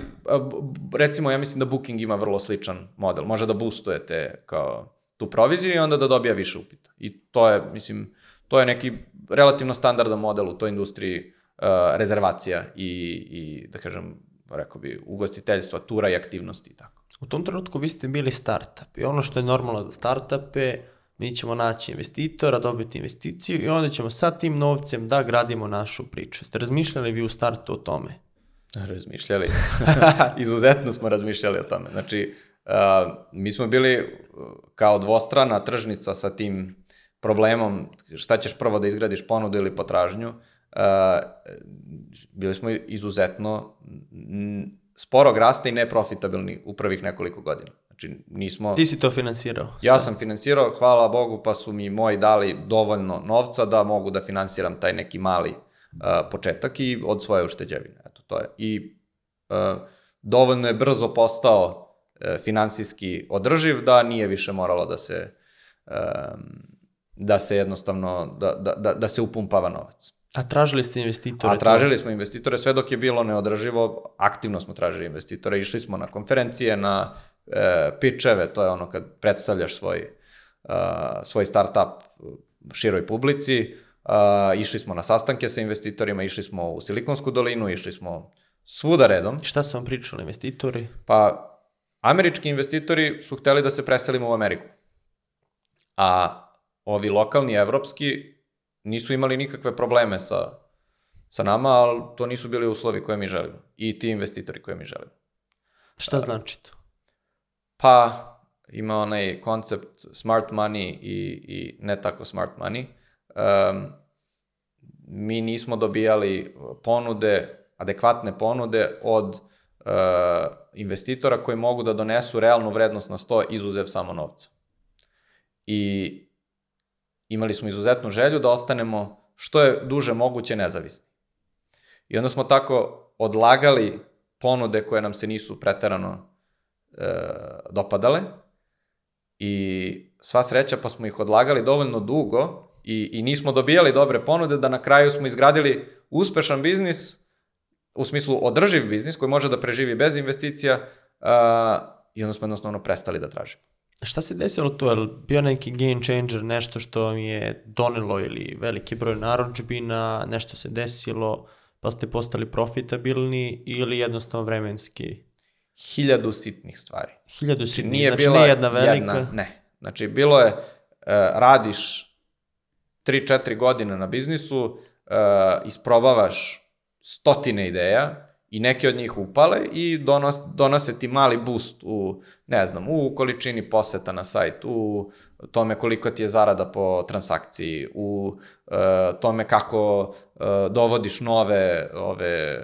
recimo ja mislim da Booking ima vrlo sličan model. Može da boostujete kao tu proviziju i onda da dobija više upita. I to je, mislim, to je neki relativno standardan model u toj industriji uh, rezervacija i, i, da kažem, rekao bi, ugostiteljstva, tura i aktivnosti i tako. U tom trenutku vi ste bili startup i ono što je normalno za startupe, mi ćemo naći investitora, dobiti investiciju i onda ćemo sa tim novcem da gradimo našu priču. Ste razmišljali vi u startu o tome? Razmišljali. Izuzetno smo razmišljali o tome. Znači, uh, mi smo bili kao dvostrana tržnica sa tim problemom šta ćeš prvo da izgradiš ponudu ili potražnju, uh, bili smo izuzetno sporog rasta i neprofitabilni u prvih nekoliko godina. Znači, nismo... Ti si to finansirao? Ja sam finansirao, hvala Bogu, pa su mi moji dali dovoljno novca da mogu da finansiram taj neki mali uh, početak i od svoje ušteđevine. Eto, to je. I uh, dovoljno je brzo postao uh, finansijski održiv da nije više moralo da se um, da se jednostavno, da, da, da, da se upumpava novac. A tražili ste investitore? A tražili smo investitore, sve dok je bilo neodrživo, aktivno smo tražili investitore, išli smo na konferencije, na e, pitcheve, to je ono kad predstavljaš svoj, e, svoj startup široj publici, e, išli smo na sastanke sa investitorima, išli smo u Silikonsku dolinu, išli smo svuda redom. Šta su vam pričali investitori? Pa, američki investitori su hteli da se preselimo u Ameriku. A ovi lokalni, evropski, nisu imali nikakve probleme sa, sa nama, ali to nisu bili uslovi koje mi želimo. I ti investitori koje mi želimo. Šta znači to? Pa, ima onaj koncept smart money i, i ne tako smart money. Um, mi nismo dobijali ponude, adekvatne ponude od uh, investitora koji mogu da donesu realnu vrednost na 100 izuzev samo novca. I imali smo izuzetnu želju da ostanemo što je duže moguće nezavisni. I onda smo tako odlagali ponude koje nam se nisu preterano e, dopadale i sva sreća pa smo ih odlagali dovoljno dugo i, i nismo dobijali dobre ponude da na kraju smo izgradili uspešan biznis, u smislu održiv biznis koji može da preživi bez investicija uh, i onda smo jednostavno prestali da tražimo. Šta se desilo tu? Je bio neki game changer, nešto što mi je donelo ili veliki broj naročbina, nešto se desilo, pa ste postali profitabilni ili jednostavno vremenski? Hiljadu sitnih stvari. Hiljadu znači, sitnih, Nije znači bila ne jedna velika? Jedna, ne. Znači, bilo je, uh, radiš 3-4 godine na biznisu, uh, isprobavaš stotine ideja i neke od njih upale i donos, donose ti mali boost u, ne znam, u količini poseta na sajt, u tome koliko ti je zarada po transakciji, u uh, tome kako uh, dovodiš nove ove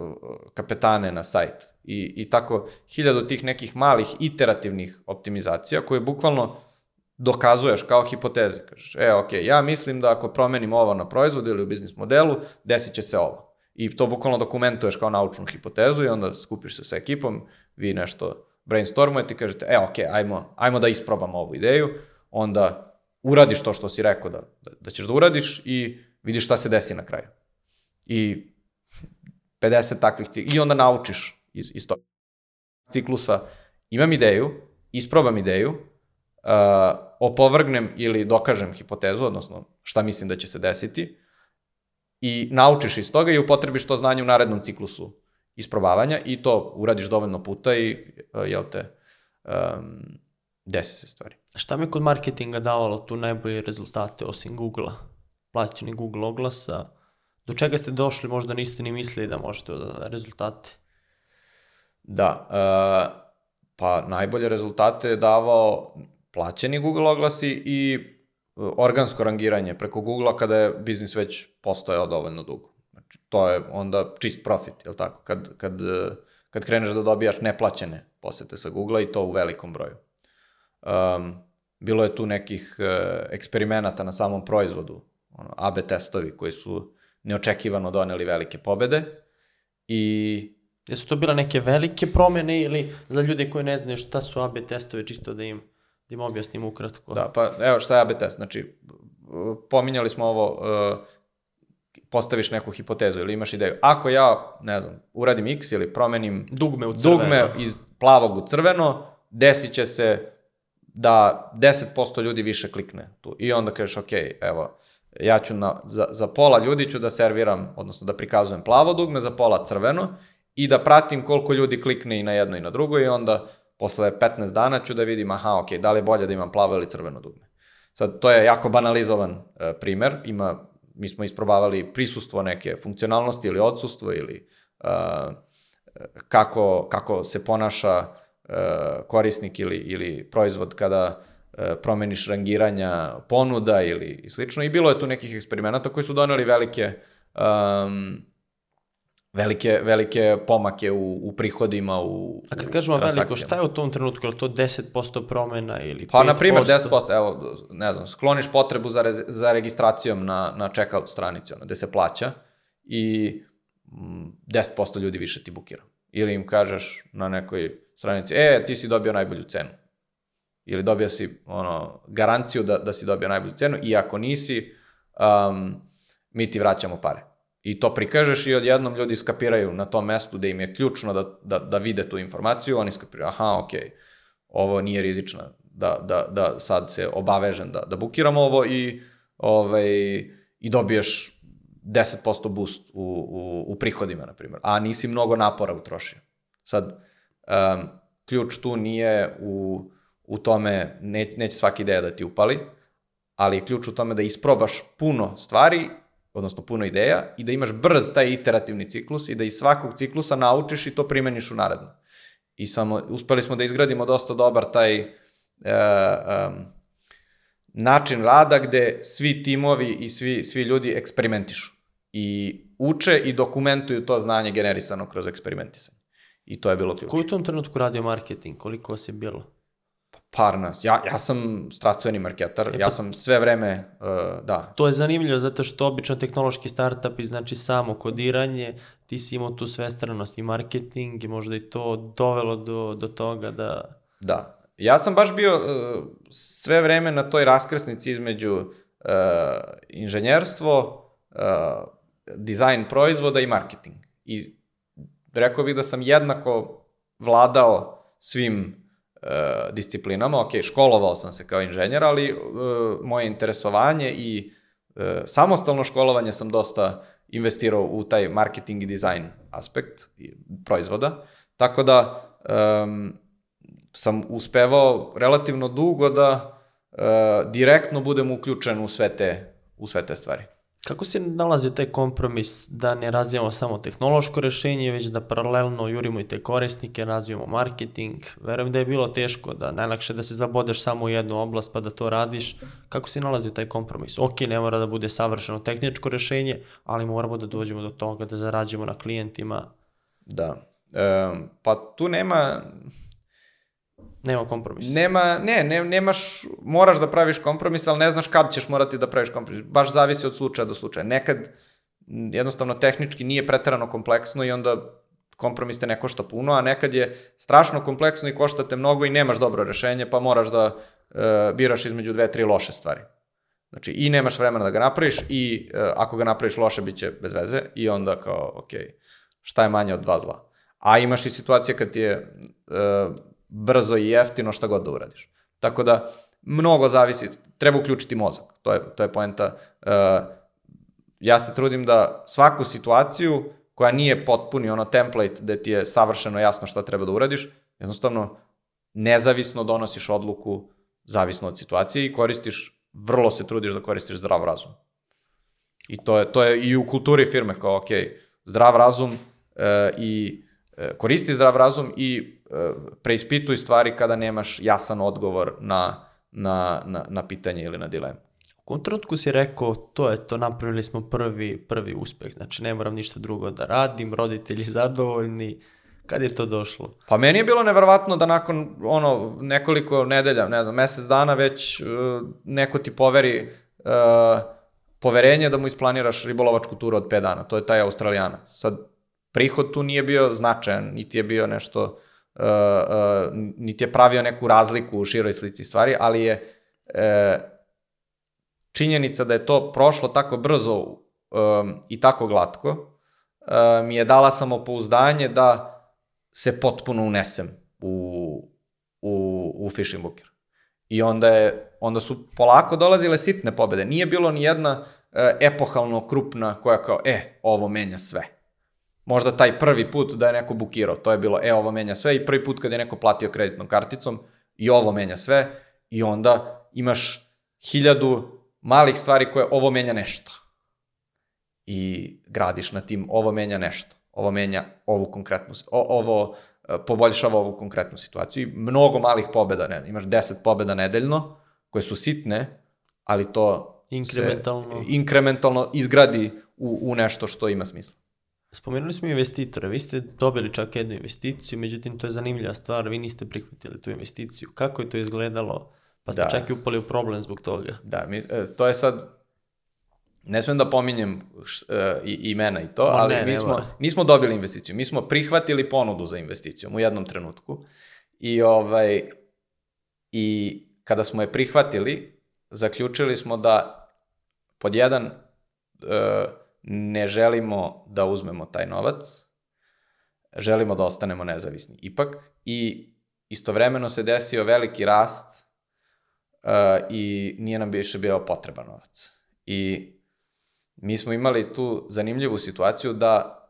uh, kapetane na sajt. I, I tako hiljadu tih nekih malih iterativnih optimizacija koje bukvalno dokazuješ kao hipoteze. Kažeš, e, ok, ja mislim da ako promenim ovo na proizvodu ili u biznis modelu, desit će se ovo. I to bukvalno dokumentuješ kao naučnu hipotezu i onda skupiš se sa ekipom, vi nešto brainstormujete i kažete, e, ok, ajmo, ajmo da isprobamo ovu ideju, onda uradiš to što si rekao da, da, da ćeš da uradiš i vidiš šta se desi na kraju. I 50 takvih ciklusa, i onda naučiš iz, iz tog ciklusa, imam ideju, isprobam ideju, uh, opovrgnem ili dokažem hipotezu, odnosno šta mislim da će se desiti, i naučiš iz toga i upotrebiš to znanje u narednom ciklusu isprobavanja i to uradiš dovoljno puta i, uh, jel te, um, desi se stvari. Šta mi kod marketinga davalo tu najbolje rezultate osim Google-a? Plaćeni Google oglasa. Do čega ste došli, možda niste ni mislili da možete da rezultate? Da, uh, pa najbolje rezultate je davao plaćeni Google oglasi i organsko rangiranje preko Google-a kada je biznis već postojao dovoljno dugo. Znači, to je onda čist profit, je li tako? Kad, kad, kad kreneš da dobijaš neplaćene posete sa Google-a i to u velikom broju. Um, bilo je tu nekih uh, eksperimenata na samom proizvodu, ono, AB testovi koji su neočekivano doneli velike pobede i Jesu to bila neke velike promene ili za ljude koji ne znaju šta su AB testovi, čisto da im da im objasnim ukratko. Da, pa evo šta je AB test. Znači, pominjali smo ovo, uh, postaviš neku hipotezu ili imaš ideju. Ako ja, ne znam, uradim x ili promenim dugme, u crveno. dugme iz plavog u crveno, desit će se da 10% ljudi više klikne tu. I onda kažeš, ok, evo, ja ću na, za, za pola ljudi ću da serviram, odnosno da prikazujem plavo dugme, za pola crveno i da pratim koliko ljudi klikne i na jedno i na drugo i onda posle 15 dana ću da vidim, aha, ok, da li je bolje da imam plavo ili crveno dugme. Sad, to je jako banalizovan uh, primer, ima, mi smo isprobavali prisustvo neke funkcionalnosti ili odsustvo ili uh, kako, kako se ponaša uh, korisnik ili, ili proizvod kada uh, promeniš rangiranja ponuda ili i slično. I bilo je tu nekih eksperimenata koji su doneli velike um, velike, velike pomake u, u prihodima, u A kad kažemo veliko, šta je u tom trenutku? Je to 10% promena ili 5%? Pa, na primjer, 10%, evo, ne znam, skloniš potrebu za, rez, za registracijom na, na checkout stranici, ono, gde se plaća i 10% mm, ljudi više ti bukira. Ili im kažeš na nekoj stranici, e, ti si dobio najbolju cenu. Ili dobio si ono, garanciju da, da si dobio najbolju cenu i ako nisi, um, mi ti vraćamo pare. I to prikažeš i odjednom ljudi skapiraju na tom mestu da im je ključno da, da, da vide tu informaciju, oni skapiraju, aha, ok, ovo nije rizično, da, da, da sad se obavežem da, da bukiram ovo i, ovaj, i dobiješ 10% boost u, u, u prihodima, na primjer, a nisi mnogo napora utrošio. Sad, um, ključ tu nije u, u tome, ne, neće svaki ideja da ti upali, ali je ključ u tome da isprobaš puno stvari, odnosno puno ideja, i da imaš brz taj iterativni ciklus i da iz svakog ciklusa naučiš i to primeniš u naredno. I samo, uspeli smo da izgradimo dosta dobar taj uh, um, način rada gde svi timovi i svi, svi ljudi eksperimentišu i uče i dokumentuju to znanje generisano kroz eksperimentisanje. I to je bilo ključno. Ko je u tom trenutku radio marketing? Koliko vas je bilo? Par nas. Ja, ja sam strastveni marketar, E, ja pa- sam sve vreme, uh, da, To je zanimljivo zato što obično tehnološki startupi znači samo kodiranje, ti si imao tu svestranost i marketing i možda i to dovelo do, do toga da... Da. Ja sam baš bio uh, sve vreme na toj raskrsnici između uh, inženjerstvo, uh, dizajn proizvoda i marketing. I rekao bih da sam jednako vladao svim disciplinama. Ok, školovao sam se kao inženjer, ali uh, moje interesovanje i uh, samostalno školovanje sam dosta investirao u taj marketing i dizajn aspekt i proizvoda. Tako da um, sam uspevao relativno dugo da uh, direktno budem uključen u sve te, u sve te stvari. Kako si nalazio taj kompromis da ne razvijamo samo tehnološko rešenje, već da paralelno jurimo i te korisnike, razvijamo marketing? Verujem da je bilo teško, da najlakše da se zabodeš samo u jednu oblast pa da to radiš. Kako si nalazio taj kompromis? Ok, ne mora da bude savršeno tehničko rešenje, ali moramo da dođemo do toga da zarađujemo na klijentima. Da. Um, pa tu nema, Nema kompromisa. nema, ne, ne, nemaš, moraš da praviš kompromis, ali ne znaš kad ćeš morati da praviš kompromis. Baš zavisi od slučaja do slučaja. Nekad jednostavno tehnički nije preterano kompleksno i onda kompromis te ne košta puno, a nekad je strašno kompleksno i košta te mnogo i nemaš dobro rešenje, pa moraš da e, biraš između dve, tri loše stvari. Znači, i nemaš vremena da ga napraviš i e, ako ga napraviš loše, bit će bez veze i onda kao, ok, šta je manje od dva zla. A imaš i situacije kad ti je e, brzo i jeftino šta god da uradiš. Tako da, mnogo zavisi, treba uključiti mozak, to je, to je poenta. E, ja se trudim da svaku situaciju koja nije potpuni ono template gde ti je savršeno jasno šta treba da uradiš, jednostavno nezavisno donosiš odluku zavisno od situacije i koristiš, vrlo se trudiš da koristiš zdrav razum. I to je, to je i u kulturi firme kao, ok, zdrav razum e, i koristi zdrav razum i e, preispituj stvari kada nemaš jasan odgovor na, na, na, na pitanje ili na dilemu. U kom trenutku si rekao, to je to, napravili smo prvi, prvi uspeh, znači ne moram ništa drugo da radim, roditelji zadovoljni, kad je to došlo? Pa meni je bilo neverovatno da nakon ono nekoliko nedelja, ne znam, mesec dana već uh, neko ti poveri uh, poverenje da mu isplaniraš ribolovačku turu od 5 dana. To je taj Australijanac. Sad, prihod tu nije bio značajan, niti je bio nešto, uh, uh, niti je pravio neku razliku u široj slici stvari, ali je uh, činjenica da je to prošlo tako brzo um, i tako glatko, mi je dala samopouzdanje da se potpuno unesem u, u, u fishing booker. I onda, je, onda su polako dolazile sitne pobede. Nije bilo ni jedna e, epohalno krupna koja kao, e, ovo menja sve. Možda taj prvi put da je neko bukirao, to je bilo, e, ovo menja sve i prvi put kad je neko platio kreditnom karticom i ovo menja sve i onda imaš hiljadu malih stvari koje ovo menja nešto. I gradiš na tim, ovo menja nešto ovo menja ovu konkretnu, o, ovo e, poboljšava ovu konkretnu situaciju i mnogo malih pobeda, ne, imaš 10 pobeda nedeljno, koje su sitne, ali to Inkrementalno. se inkrementalno izgradi u, u nešto što ima smisla. Spomenuli smo investitore, vi ste dobili čak jednu investiciju, međutim to je zanimljiva stvar, vi niste prihvatili tu investiciju. Kako je to izgledalo? Pa ste Da. čak i upali u problem zbog toga. Da, mi, e, to je sad, ne smem da pominjem š, e, i, imena i to, Ma ali ne, mi smo, nismo dobili investiciju, mi smo prihvatili ponudu za investicijom u jednom trenutku i ovaj, i kada smo je prihvatili, zaključili smo da pod jedan e, ne želimo da uzmemo taj novac, želimo da ostanemo nezavisni ipak i istovremeno se desio veliki rast uh, i nije nam više bio potreban novac. I mi smo imali tu zanimljivu situaciju da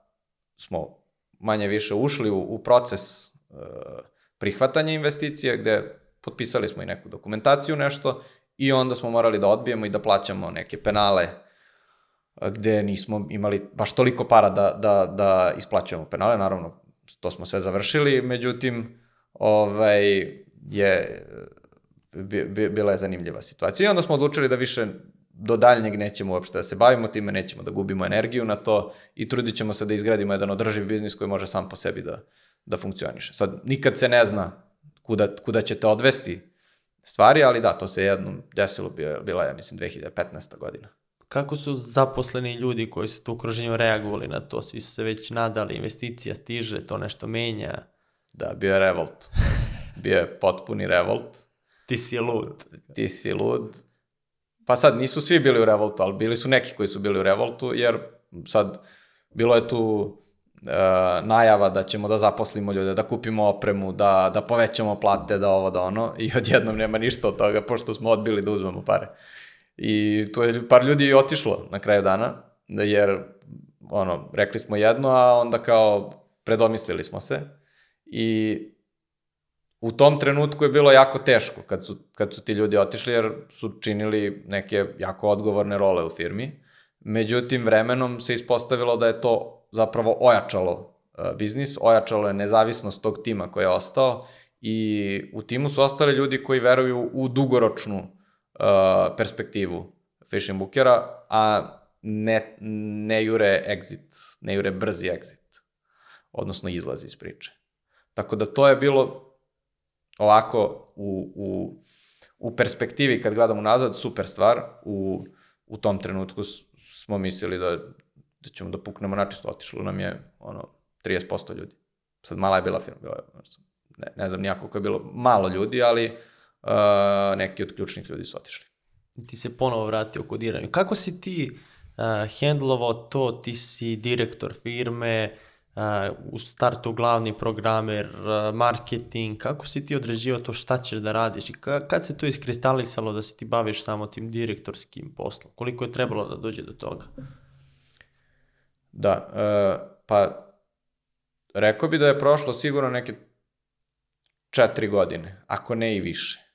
smo manje više ušli u, u proces e, prihvatanja investicije, gde potpisali smo i neku dokumentaciju, nešto, i onda smo morali da odbijemo i da plaćamo neke penale gde nismo imali baš toliko para da, da, da isplaćujemo penale, naravno to smo sve završili, međutim, ovaj, je, bi, bi, bila je zanimljiva situacija. I onda smo odlučili da više do daljnjeg nećemo uopšte da se bavimo time, nećemo da gubimo energiju na to i trudit ćemo se da izgradimo jedan održiv biznis koji može sam po sebi da, da funkcioniše. Sad, nikad se ne zna kuda, kuda ćete odvesti stvari, ali da, to se jednom desilo, bila je, mislim, 2015. godina. Kako su zaposleni ljudi koji su tu okruženju reagovali na to? Svi su se već nadali, investicija stiže, to nešto menja? Da, bio je revolt. Bio je potpuni revolt. Ti si lud. Ti si lud. Pa sad, nisu svi bili u revoltu, ali bili su neki koji su bili u revoltu, jer sad, bilo je tu e, najava da ćemo da zaposlimo ljude, da kupimo opremu, da, da povećamo plate, da ovo, da ono, i odjednom nema ništa od toga, pošto smo odbili da uzmemo pare. I tu je par ljudi otišlo na kraju dana, jer, ono, rekli smo jedno, a onda kao predomislili smo se. I u tom trenutku je bilo jako teško kad su, kad su ti ljudi otišli, jer su činili neke jako odgovorne role u firmi. Međutim, vremenom se ispostavilo da je to zapravo ojačalo uh, biznis, ojačalo je nezavisnost tog tima koji je ostao i u timu su ostali ljudi koji veruju u dugoročnu uh, perspektivu fishing bookera, a ne, ne jure exit, ne jure brzi exit, odnosno izlaz iz priče. Tako da to je bilo ovako u, u, u perspektivi kad gledamo nazad, super stvar. U, u tom trenutku smo mislili da, da ćemo da puknemo načisto. Otišlo nam je ono, 30% ljudi. Sad mala je bila firma, ne, ne znam nijako ko je bilo malo ljudi, ali uh, neki od ključnih ljudi su otišli. Ti se ponovo vratio kodiranju. Kako si ti uh, hendlovao to, ti si direktor firme, u startu glavni programer, marketing, kako si ti određivao to šta ćeš da radiš i kad se to iskristalisalo da se ti baviš samo tim direktorskim poslom? Koliko je trebalo da dođe do toga? Da, uh, pa rekao bi da je prošlo sigurno neke četiri godine, ako ne i više.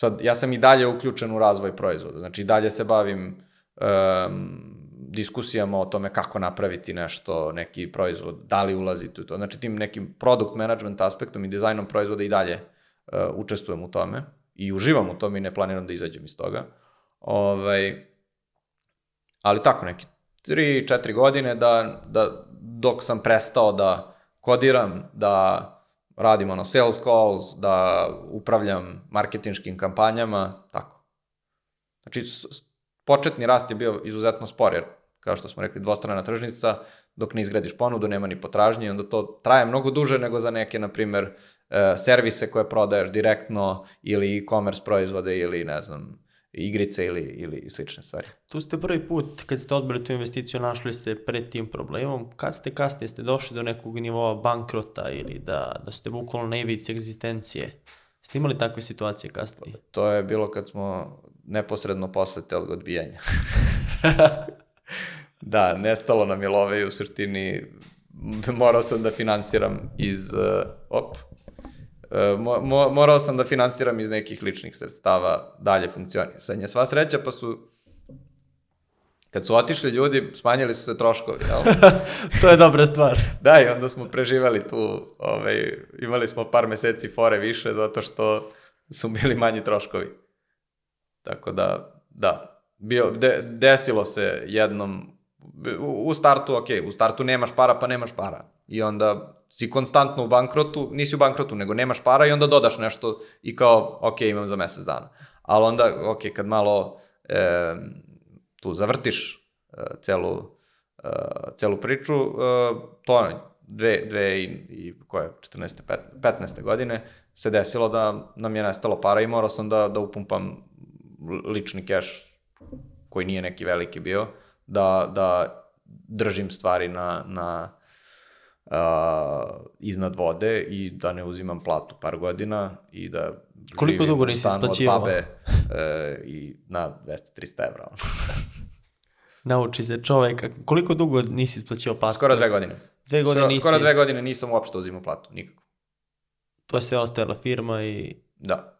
Sad, ja sam i dalje uključen u razvoj proizvoda, znači i dalje se bavim um, diskusijama o tome kako napraviti nešto, neki proizvod, da li ulaziti u to. Znači tim nekim product management aspektom i dizajnom proizvoda i dalje uh, učestvujem u tome i uživam u tome i ne planiram da izađem iz toga. Ovaj, ali tako neki 3-4 godine da, da dok sam prestao da kodiram, da radim ono sales calls, da upravljam marketinškim kampanjama, tako. Znači, početni rast je bio izuzetno spor, jer kao što smo rekli, dvostrana tržnica, dok ne izgradiš ponudu, nema ni potražnje i onda to traje mnogo duže nego za neke, na primer, e, servise koje prodaješ direktno ili e-commerce proizvode ili, ne znam, igrice ili, ili slične stvari. Tu ste prvi put, kad ste odbili tu investiciju, našli se pred tim problemom. Kad ste kasnije, ste došli do nekog nivoa bankrota ili da, da ste bukvalno na ivici egzistencije? Ste imali takve situacije kasnije? To je bilo kad smo neposredno posle telog odbijanja. da, nestalo nam je love i u suštini morao sam da finansiram iz, uh, op, mo, mo, morao sam da finansiram iz nekih ličnih sredstava dalje funkcionisanje. Sva sreća pa su Kad su otišli ljudi, smanjili su se troškovi, jel? to je dobra stvar. da, i onda smo preživali tu, ovaj, imali smo par meseci fore više, zato što su bili manji troškovi. Tako da, da, bio, de, desilo se jednom, u, u startu, ok, u startu nemaš para, pa nemaš para. I onda si konstantno u bankrotu, nisi u bankrotu, nego nemaš para i onda dodaš nešto i kao, ok, imam za mesec dana. Ali onda, ok, kad malo e, tu zavrtiš e, celu, e, celu priču, e, to dve, dve i, i koje, 14. 15. godine se desilo da nam je nestalo para i morao sam da, da upumpam lični keš koji nije neki veliki bio, da, da držim stvari na, na uh, iznad vode i da ne uzimam platu par godina i da Koliko dugo nisi isplaćivao? Babe uh, i na 200-300 evra. Nauči se čovek. A Koliko dugo nisi isplaćivao platu? Skoro dve godine. Dve godine skoro, nisi. skoro dve godine nisam uopšte uzimao platu, nikako. To je sve ostajala firma i... Da.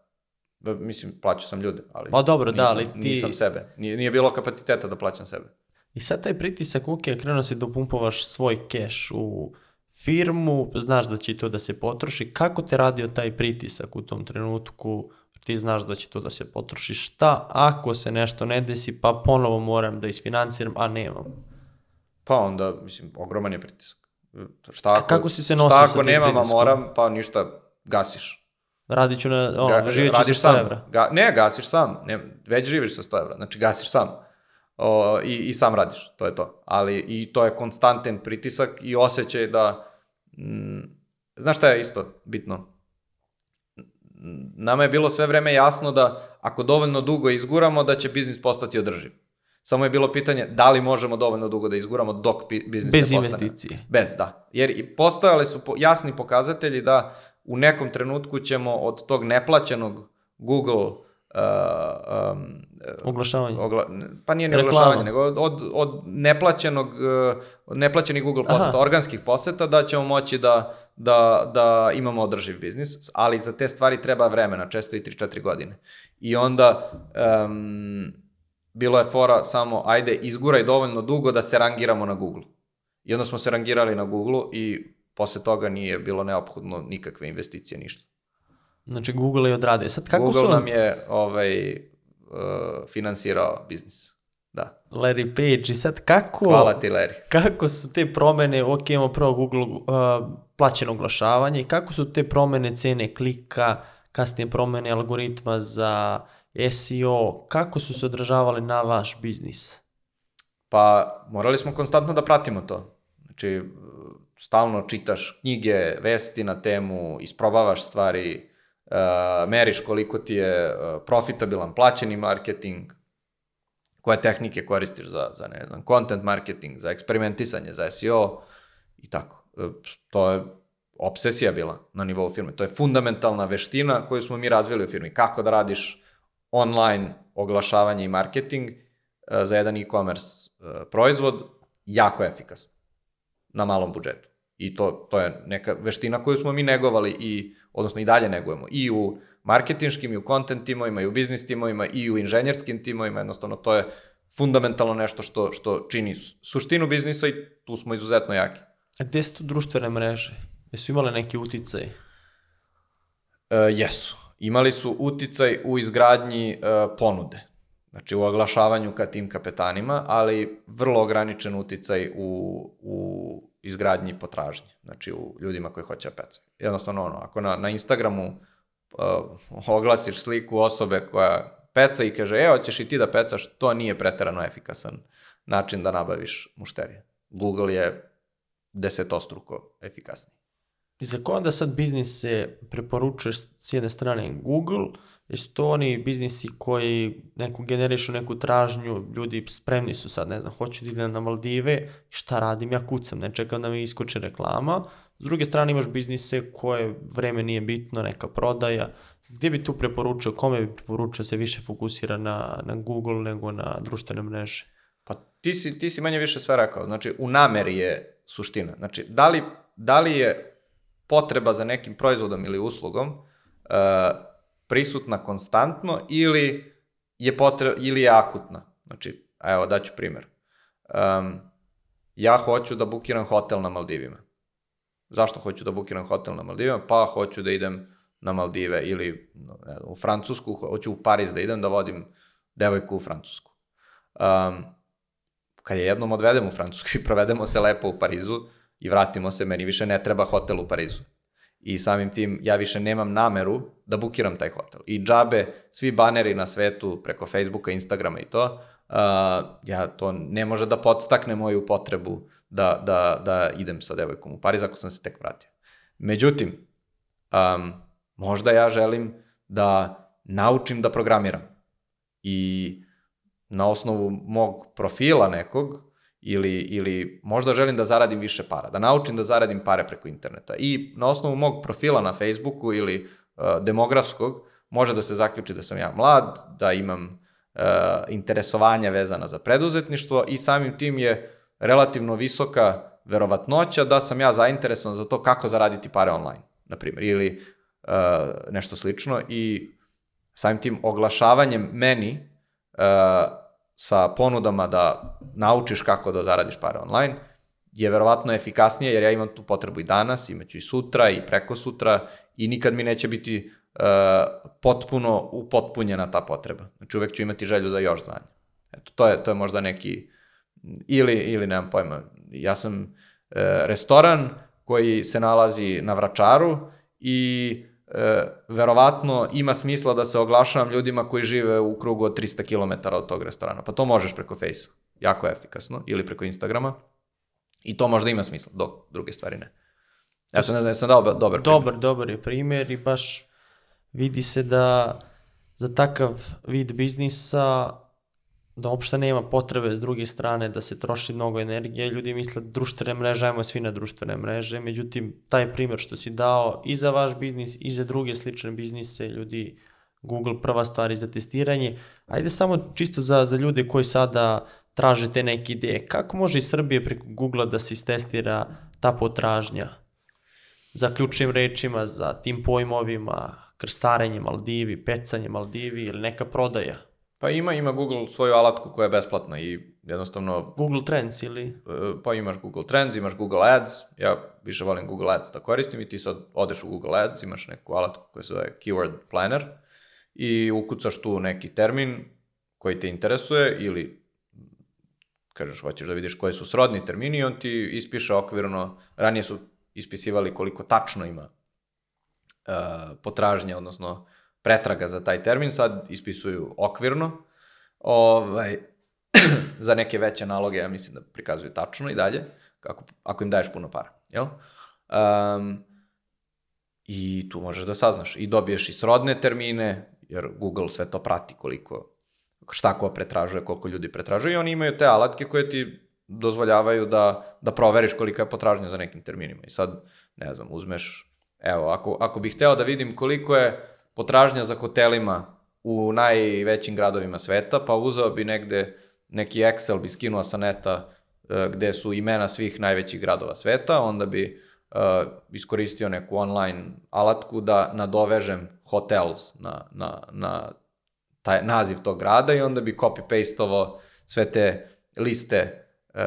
Ba, mislim, plaćao sam ljude, ali... Pa dobro, da, nisam, ali ti- Nisam sebe. Nije, nije bilo kapaciteta da plaćam sebe. I sad taj pritisak, ok, krenuo si da upumpovaš svoj keš u firmu, znaš da će to da se potroši. Kako te radio taj pritisak u tom trenutku? Ti znaš da će to da se potroši. Šta ako se nešto ne desi, pa ponovo moram da isfinanciram, a nemam? Pa onda, mislim, ogroman je pritisak. Šta ako, kako si se nosio Šta sa ako nemam, a moram, pa ništa, gasiš. Radit ću na, o, Ga- živjet ću sa radiš 100 sam. evra. Ga, ne, gasiš sam. Ne, već živiš sa 100 evra. Znači, gasiš sam. O, i, I sam radiš, to je to. Ali i to je konstantan pritisak i osjećaj da... Znaš šta je isto bitno? Nama je bilo sve vreme jasno da ako dovoljno dugo izguramo, da će biznis postati održiv. Samo je bilo pitanje da li možemo dovoljno dugo da izguramo dok biznis Bez ne postane. investicije. Bez, da. Jer i postojali su jasni pokazatelji da u nekom trenutku ćemo od tog neplaćenog Google uh, um, Oglašavanje. ogla, pa nije ni Reklama. oglašavanje, nego od, od, neplaćenog, od neplaćenih Google poseta, Aha. organskih poseta, da ćemo moći da, da, da imamo održiv biznis, ali za te stvari treba vremena, često i 3-4 godine. I onda um, bilo je fora samo, ajde, izguraj dovoljno dugo da se rangiramo na Google. I onda smo se rangirali na Google i posle toga nije bilo neophodno nikakve investicije, ništa. Znači Google je odradio. Sad kako Google su nam je ovaj, finansirao biznis. Da. Larry Page i sad kako... Hvala ti, Larry. Kako su te promene, ok, imamo prvo Google uh, plaćeno oglašavanje, kako su te promene cene klika, kasnije promene algoritma za SEO, kako su se odražavale na vaš biznis? Pa morali smo konstantno da pratimo to. Znači, stalno čitaš knjige, vesti na temu, isprobavaš stvari, uh, meriš koliko ti je uh, profitabilan plaćeni marketing, koje tehnike koristiš za, za ne znam, content marketing, za eksperimentisanje, za SEO i tako. E, To je obsesija bila na nivou firme. To je fundamentalna veština koju smo mi razvili u firmi. Kako da radiš online oglašavanje i marketing za jedan e-commerce proizvod jako efikasno na malom budžetu. I to, to je neka veština koju smo mi negovali i, odnosno i dalje negujemo i u marketinškim, i u content timovima, i u biznis timovima, i u inženjerskim timovima, jednostavno to je fundamentalno nešto što, što čini su- suštinu biznisa i tu smo izuzetno jaki. A gde su tu društvene mreže? Jesu imale neki uticaj? E, jesu. Imali su uticaj u izgradnji e, ponude. Znači u oglašavanju ka tim kapetanima, ali vrlo ograničen uticaj u, u izgradnji potražnje. Znači u ljudima koji hoće da pecaju. Jednostavno ono, ako na, na Instagramu uh, oglasiš sliku osobe koja peca i kaže, e, hoćeš i ti da pecaš, to nije preterano efikasan način da nabaviš mušterije. Google je desetostruko efikasniji. I za ko onda sad biznis se preporučuje s jedne strane Google, jesu to oni biznisi koji neku generišu neku tražnju, ljudi spremni su sad, ne znam, hoću da idem na Maldive, šta radim, ja kucam, ne čekam da mi iskoče reklama. S druge strane imaš biznise koje vreme nije bitno, neka prodaja. Gdje bi tu preporučio, kome bi preporučio se više fokusira na, na Google nego na društvene mreže? Pa ti si, ti si manje više sve rekao. Znači, u nameri je suština. Znači, da li, da li je potreba za nekim proizvodom ili uslugom uh, prisutna konstantno ili je, potre, ili je akutna. Znači, evo, daću primjer. Um, ja hoću da bukiram hotel na Maldivima. Zašto hoću da bukiram hotel na Maldivima? Pa hoću da idem na Maldive ili ne u Francusku, hoću u Pariz da idem da vodim devojku u Francusku. Um, kad je jednom odvedemo u Francusku i provedemo se lepo u Parizu i vratimo se, meni više ne treba hotel u Parizu. I samim tim ja više nemam nameru da bukiram taj hotel. I džabe, svi baneri na svetu preko Facebooka, Instagrama i to, uh, ja to ne može da podstakne moju potrebu da, da, da idem sa devojkom u Pariz ako sam se tek vratio. Međutim, um, možda ja želim da naučim da programiram. I na osnovu mog profila nekog ili, ili možda želim da zaradim više para, da naučim da zaradim pare preko interneta. I na osnovu mog profila na Facebooku ili uh, demografskog može da se zaključi da sam ja mlad, da imam uh, interesovanja vezana za preduzetništvo i samim tim je relativno visoka verovatnoća da sam ja zainteresovan za to kako zaraditi pare online, na primjer, ili uh, nešto slično i samim tim oglašavanjem meni uh, sa ponudama da naučiš kako da zaradiš pare online je verovatno efikasnije jer ja imam tu potrebu i danas, imaću i sutra i preko sutra i nikad mi neće biti uh, potpuno upotpunjena ta potreba. Znači uvek ću imati želju za još znanja. Eto, to je, to je možda neki, ili, ili nemam pojma, ja sam uh, restoran koji se nalazi na Vračaru i e, verovatno ima smisla da se oglašavam ljudima koji žive u krugu od 300 km od tog restorana. Pa to možeš preko Face, jako efikasno, ili preko Instagrama. I to možda ima smisla, dok druge stvari ne. Ja sam ne znam, sam dao dobar primjer. Dobar, dobar je primjer i baš vidi se da za takav vid biznisa da uopšte nema potrebe s druge strane da se troši mnogo energije. Ljudi misle da društvene mreže, ajmo svi na društvene mreže. Međutim, taj primjer što si dao i za vaš biznis i za druge slične biznise, ljudi Google prva stvar za testiranje. Ajde samo čisto za, za ljude koji sada traže te neke ideje. Kako može iz Srbije preko Google da se istestira ta potražnja? Za ključnim rečima, za tim pojmovima, krstarenje Maldivi, pecanje Maldivi ili neka prodaja? Pa ima, ima Google svoju alatku koja je besplatna i jednostavno... Google Trends ili? E, pa imaš Google Trends, imaš Google Ads, ja više volim Google Ads da koristim i ti sad odeš u Google Ads, imaš neku alatku koja se zove Keyword Planner i ukucaš tu neki termin koji te interesuje ili kažeš hoćeš da vidiš koji su srodni termini i on ti ispiše okvirno, ranije su ispisivali koliko tačno ima uh, potražnja, odnosno pretraga za taj termin, sad ispisuju okvirno, ovaj, za neke veće naloge, ja mislim da prikazuju tačno i dalje, kako, ako im daješ puno para, jel? Um, I tu možeš da saznaš. I dobiješ i srodne termine, jer Google sve to prati koliko, šta ko pretražuje, koliko ljudi pretražuje i oni imaju te alatke koje ti dozvoljavaju da, da proveriš kolika je potražnja za nekim terminima. I sad, ne znam, uzmeš, evo, ako, ako bih hteo da vidim koliko je potražnja za hotelima u najvećim gradovima sveta, pa uzeo bi negde neki Excel bi skinuo sa neta uh, gde su imena svih najvećih gradova sveta, onda bi uh, iskoristio neku online alatku da nadovežem hotels na, na, na taj naziv tog grada i onda bi copy-pasteovo sve te liste uh,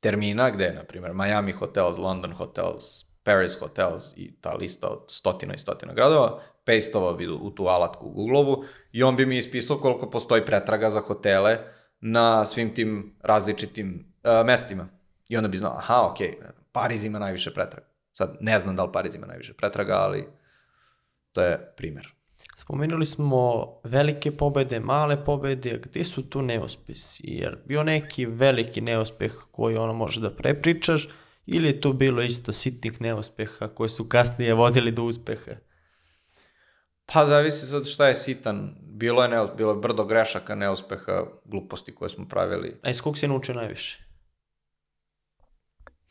termina gde je, na primjer, Miami Hotels, London Hotels, Paris Hotels i ta lista od stotina i stotina gradova, pastovao bi u tu alatku u Google-ovu i on bi mi ispisao koliko postoji pretraga za hotele na svim tim različitim uh, mestima. I onda bi znao, aha, ok, Pariz ima najviše pretraga. Sad, ne znam da li Pariz ima najviše pretraga, ali to je primer. Spomenuli smo velike pobede, male pobede, gde su tu neuspesi? Jer bio neki veliki neuspeh koji ono može da prepričaš, ili je to bilo isto sitnih neuspeha koji su kasnije vodili do uspeha? Pa zavisi sad šta je sitan. Bilo je, neus, bilo je brdo grešaka, neuspeha, gluposti koje smo pravili. A iz kog si naučio najviše?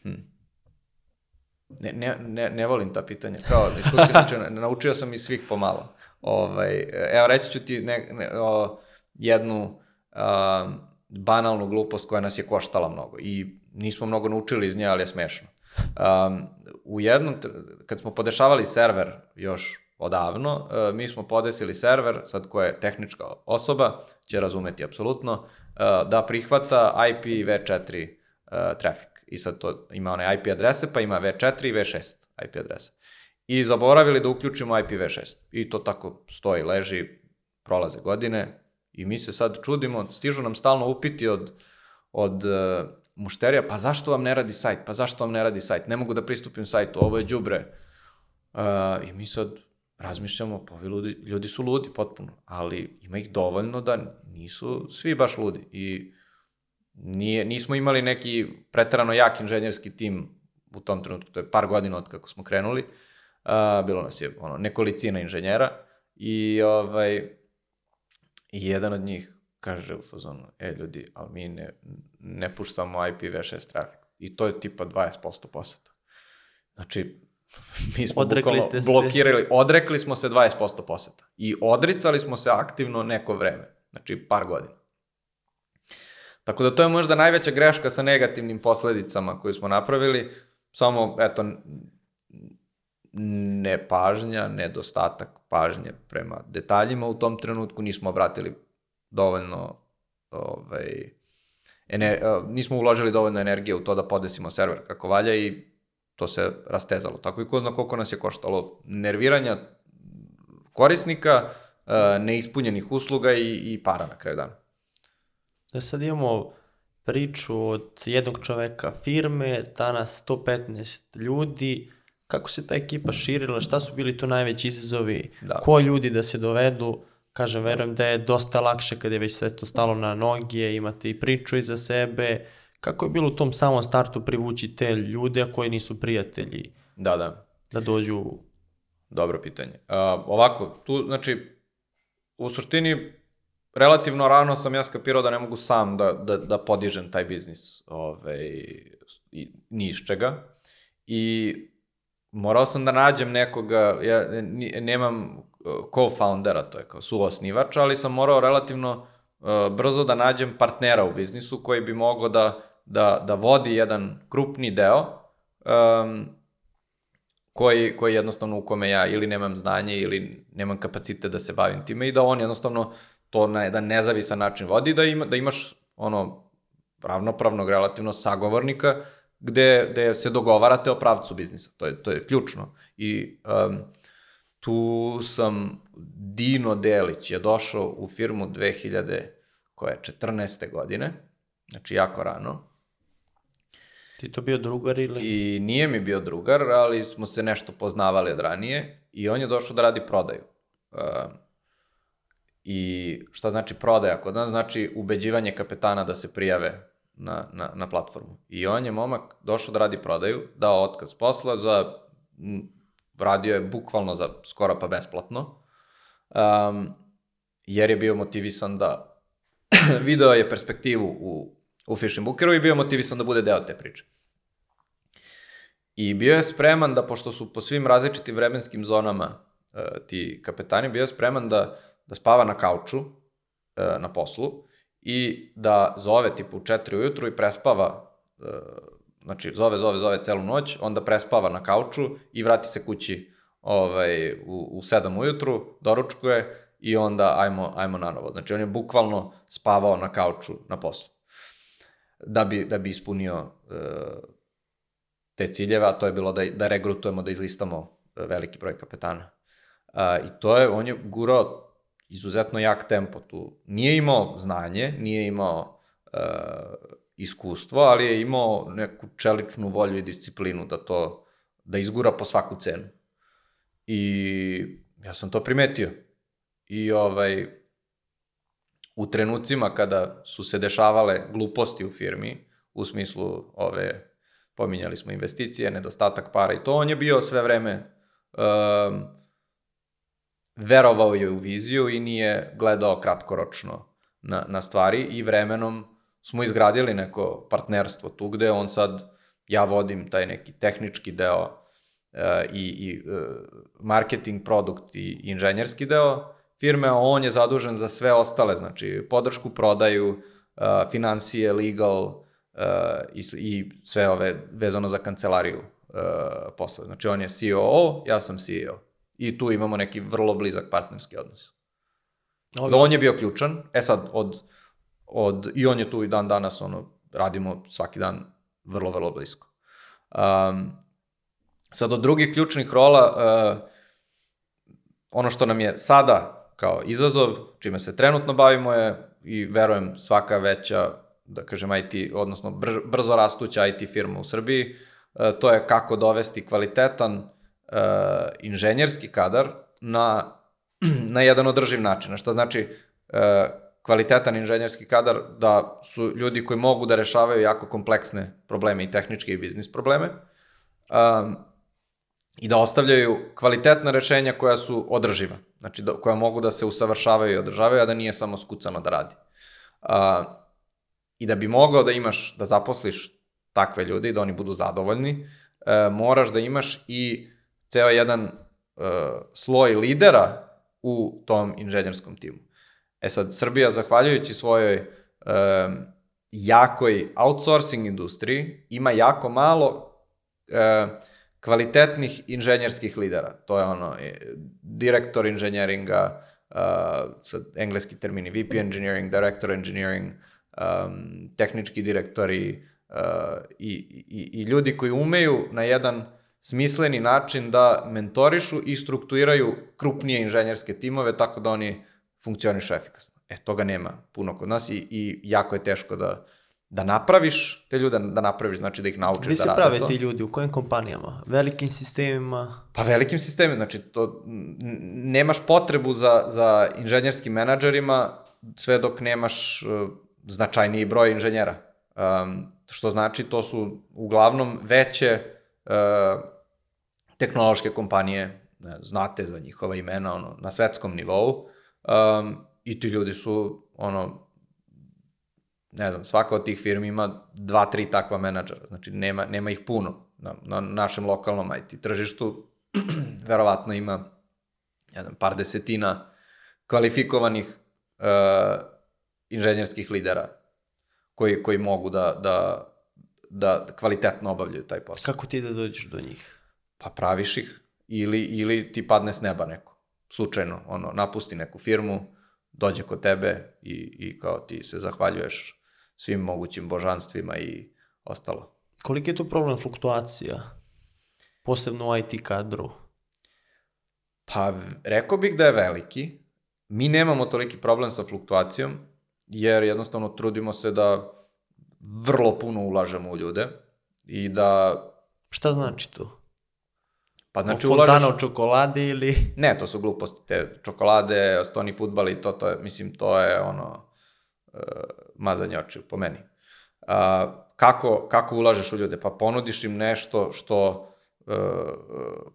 Hm. Ne, ne, ne, ne volim ta pitanja. Kao, iz kog si naučio? Naučio sam iz svih pomalo. Ovaj, evo, reći ću ti ne, ne, o, jednu a, banalnu glupost koja nas je koštala mnogo. I nismo mnogo naučili iz nje, ali je smešno. Um, u jednom, kad smo podešavali server još odavno, uh, mi smo podesili server, sad koja je tehnička osoba, će razumeti apsolutno, uh, da prihvata IPv4 uh, trafik. I sad to ima one IP adrese, pa ima V4 i V6 IP adrese. I zaboravili da uključimo IPv6. I to tako stoji, leži, prolaze godine i mi se sad čudimo, stižu nam stalno upiti od, od uh, mušterija, pa zašto vam ne radi sajt, pa zašto vam ne radi sajt, ne mogu da pristupim sajtu, ovo je đubre. Uh, I mi sad razmišljamo, pa ovi ljudi, ljudi su ludi potpuno, ali ima ih dovoljno da nisu svi baš ludi. I nije, nismo imali neki pretarano jak inženjerski tim u tom trenutku, to je par godina od kako smo krenuli, uh, bilo nas je ono, nekolicina inženjera. I ovaj, jedan od njih kaže u fazonu, e ljudi, ali mi ne, ne puštamo IPv6 trafik. I to je tipa 20% poseta. Znači, Mi smo Odrekli ste se- blokirali, odrekli smo se 20% poseta. I odricali smo se aktivno neko vreme. Znači, par godina. Tako da to je možda najveća greška sa negativnim posledicama koju smo napravili. Samo, eto, nepažnja, nedostatak pažnje prema detaljima u tom trenutku, nismo obratili dovoljno ovaj, ener, nismo uložili dovoljno energije u to da podesimo server kako valja i to se rastezalo. Tako i ko zna koliko nas je koštalo nerviranja korisnika, neispunjenih usluga i, i para na kraju dana. Da sad imamo priču od jednog čoveka firme, danas 115 ljudi, kako se ta ekipa širila, šta su bili tu najveći izazovi, Da. ko ljudi da se dovedu, kažem, verujem da je dosta lakše kad je već sve to stalo na noge, imate i priču iza sebe, kako je bilo u tom samom startu privući te ljude koji nisu prijatelji Da, da. da dođu Dobro pitanje. Uh, ovako, tu, znači, u suštini, relativno rano sam ja skapirao da ne mogu sam da, da, da podižem taj biznis ovaj, i, ni iz čega. I morao sam da nađem nekoga, ja nemam co-foundera, to je kao suosnivač, ali sam morao relativno uh, brzo da nađem partnera u biznisu koji bi mogao da, da, da vodi jedan krupni deo um, koji, koji jednostavno u kome ja ili nemam znanje ili nemam kapacitet da se bavim time i da on jednostavno to na jedan nezavisan način vodi, da, ima, da imaš ono ravnopravnog relativno sagovornika gde, gde se dogovarate o pravcu biznisa. To je, to je ključno. I um, tu sam, Dino Delić je došao u firmu 2000, koje je 14. godine, znači jako rano, Ti to bio drugar ili... I nije mi bio drugar, ali smo se nešto poznavali od ranije i on je došao da radi prodaju. Uh, I šta znači prodaja kod nas? Znači ubeđivanje kapetana da se prijave na, na, na platformu. I on je momak došao da radi prodaju, dao otkaz posla za, radio je bukvalno za skoro pa besplatno, um, jer je bio motivisan da video je perspektivu u, u Fishing Bookeru i bio motivisan da bude deo te priče. I bio je spreman da, pošto su po svim različitim vremenskim zonama uh, ti kapetani, bio je spreman da, da spava na kauču uh, na poslu i da zove tipu u 4 ujutru i prespava, uh, znači zove, zove, zove celu noć, onda prespava na kauču i vrati se kući ovaj, u, u 7 ujutru, doručkuje i onda ajmo, ajmo na novo. Znači on je bukvalno spavao na kauču na poslu da bi, da bi ispunio uh, te ciljeve, a to je bilo da, da regrutujemo, da izlistamo e, veliki broj kapetana. A, I to je, on je gurao izuzetno jak tempo tu. Nije imao znanje, nije imao uh, iskustvo, ali je imao neku čeličnu volju i disciplinu da to, da izgura po svaku cenu. I ja sam to primetio. I ovaj, u trenucima kada su se dešavale gluposti u firmi, u smislu ove pominjali smo investicije, nedostatak para i to, on je bio sve vreme, um, verovao je u viziju i nije gledao kratkoročno na, na stvari i vremenom smo izgradili neko partnerstvo tu gde on sad, ja vodim taj neki tehnički deo uh, i, i uh, marketing, produkt i inženjerski deo firme, a on je zadužen za sve ostale, znači podršku prodaju, uh, financije, legal, uh, i, i sve ove vezano za kancelariju uh, poslove. Znači on je COO, ja sam CEO. I tu imamo neki vrlo blizak partnerski odnos. Ovo- Da on je bio ključan, e sad od, od, i on je tu i dan danas, ono, radimo svaki dan vrlo, vrlo blisko. Um, sad od drugih ključnih rola, uh, ono što nam je sada kao izazov, čime se trenutno bavimo je i verujem svaka veća, da kažem IT, odnosno brž, brzo rastuća IT firma u Srbiji, e, to je kako dovesti kvalitetan e, inženjerski kadar na, na jedan održiv način. Što znači e, kvalitetan inženjerski kadar da su ljudi koji mogu da rešavaju jako kompleksne probleme i tehničke i biznis probleme. Um, i da ostavljaju kvalitetna rešenja koja su održiva, znači da, koja mogu da se usavršavaju i održavaju, a da nije samo skucano da radi. A, I da bi mogao da imaš, da zaposliš takve ljude i da oni budu zadovoljni, e, moraš da imaš i ceo jedan uh, sloj lidera u tom inženjerskom timu. E sad, Srbija, zahvaljujući svojoj um, jakoj outsourcing industriji, ima jako malo uh, kvalitetnih inženjerskih lidera. To je ono, direktor inženjeringa, uh, sad engleski termini, VP engineering, director engineering, um, tehnički direktori uh, i, i, i ljudi koji umeju na jedan smisleni način da mentorišu i strukturiraju krupnije inženjerske timove tako da oni funkcionišu efikasno. E, toga nema puno kod nas i, i jako je teško da, da napraviš te ljude, da napraviš, znači da ih naučiš Gde da rade se prave to. ti ljudi? U kojim kompanijama? Velikim sistemima? Pa velikim sistemima, znači to, nemaš potrebu za, za inženjerskim menadžerima sve dok nemaš uh, značajniji broj inženjera. Um, što znači to su uglavnom veće uh, tehnološke kompanije, ne, znate za njihova imena ono, na svetskom nivou um, i ti ljudi su ono, ne znam, svaka od tih firmi ima dva, tri takva menadžera, znači nema, nema ih puno na, na našem lokalnom IT tržištu, verovatno ima ne znam, par desetina kvalifikovanih uh, inženjerskih lidera koji, koji mogu da, da, da kvalitetno obavljaju taj posao. Kako ti da dođeš do njih? Pa praviš ih ili, ili ti padne s neba neko. Slučajno, ono, napusti neku firmu, dođe kod tebe i, i kao ti se zahvaljuješ svim mogućim božanstvima i ostalo. Koliki je tu problem fluktuacija? Posebno u IT kadru. Pa, rekao bih da je veliki. Mi nemamo toliki problem sa fluktuacijom, jer jednostavno trudimo se da vrlo puno ulažemo u ljude i da, Šta znači to? Pa znači Znači, Fontana ulažeš... u čokoladi ili... Ne, to su gluposti, te čokolade, stoni futbal i to, to je, mislim, to je ono, uh, mazanje očiju, po meni. Uh, kako, kako ulažeš u ljude? Pa ponudiš im nešto što, uh,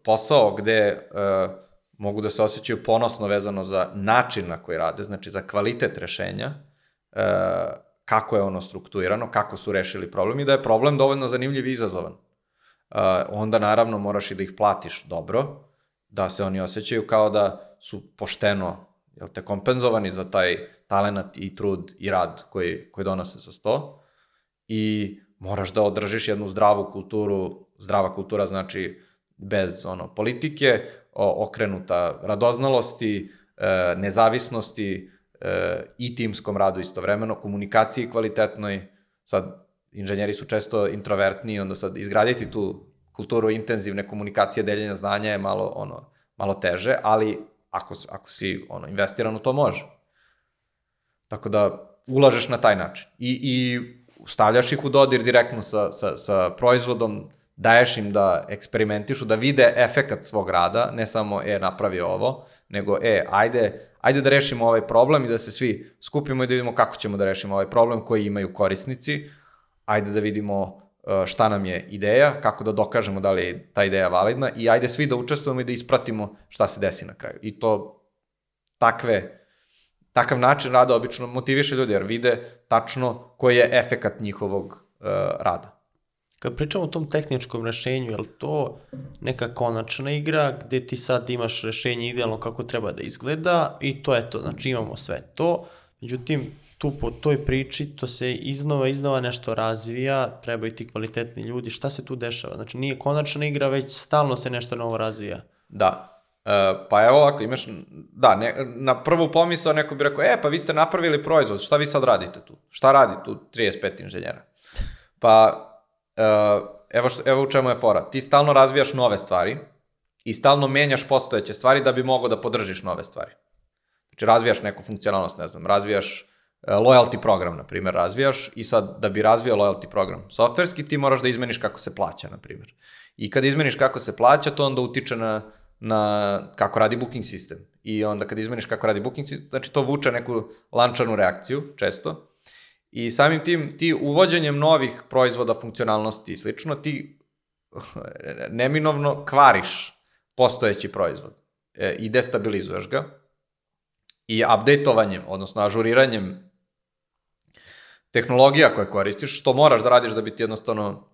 posao gde uh, mogu da se osjećaju ponosno vezano za način na koji rade, znači za kvalitet rešenja, uh, kako je ono strukturirano, kako su rešili problem i da je problem dovoljno zanimljiv i izazovan. Onda naravno moraš i da ih platiš dobro, da se oni osjećaju kao da su pošteno jel te, kompenzovani za taj talenat i trud i rad koji, koji donose sa sto. I moraš da održiš jednu zdravu kulturu, zdrava kultura znači bez ono politike, okrenuta radoznalosti, e, nezavisnosti e, i timskom radu istovremeno, komunikaciji kvalitetnoj, sad inženjeri su često introvertni, onda sad izgraditi tu kulturu intenzivne komunikacije, deljenja znanja je malo, ono, malo teže, ali ako, ako si ono, investiran u to može. Tako da ulažeš na taj način. I, i stavljaš ih u dodir direktno sa, sa, sa proizvodom, daješ im da eksperimentišu, da vide efekat svog rada, ne samo, e, napravi ovo, nego, e, ajde, ajde da rešimo ovaj problem i da se svi skupimo i da vidimo kako ćemo da rešimo ovaj problem koji imaju korisnici, ajde da vidimo uh, šta nam je ideja, kako da dokažemo da li je ta ideja validna i ajde svi da učestvujemo i da ispratimo šta se desi na kraju. I to takve, takav način rada obično motiviše ljudi jer vide tačno koji je efekat njihovog uh, rada. Kad pričamo o tom tehničkom rešenju, je li to neka konačna igra gde ti sad imaš rešenje idealno kako treba da izgleda i to je to, znači imamo sve to, međutim tu po toj priči to se iznova iznova nešto razvija, trebaju ti kvalitetni ljudi, šta se tu dešava? Znači nije konačna igra, već stalno se nešto novo razvija. Da. E, pa evo ovako, imaš, da, ne, na prvu pomisao neko bi rekao, e, pa vi ste napravili proizvod, šta vi sad radite tu? Šta radi tu 35 inženjera? Pa, e, evo, evo u čemu je fora. Ti stalno razvijaš nove stvari i stalno menjaš postojeće stvari da bi mogao da podržiš nove stvari. Znači, razvijaš neku funkcionalnost, ne znam, razvijaš loyalty program, na primjer, razvijaš i sad da bi razvio loyalty program softverski, ti moraš da izmeniš kako se plaća, na primjer. I kad izmeniš kako se plaća, to onda utiče na, na kako radi booking sistem. I onda kad izmeniš kako radi booking sistem, znači to vuče neku lančanu reakciju, često. I samim tim, ti uvođenjem novih proizvoda, funkcionalnosti i slično, ti neminovno kvariš postojeći proizvod e, i destabilizuješ ga i updateovanjem, odnosno ažuriranjem tehnologija koje koristiš, što moraš da radiš da bi ti jednostavno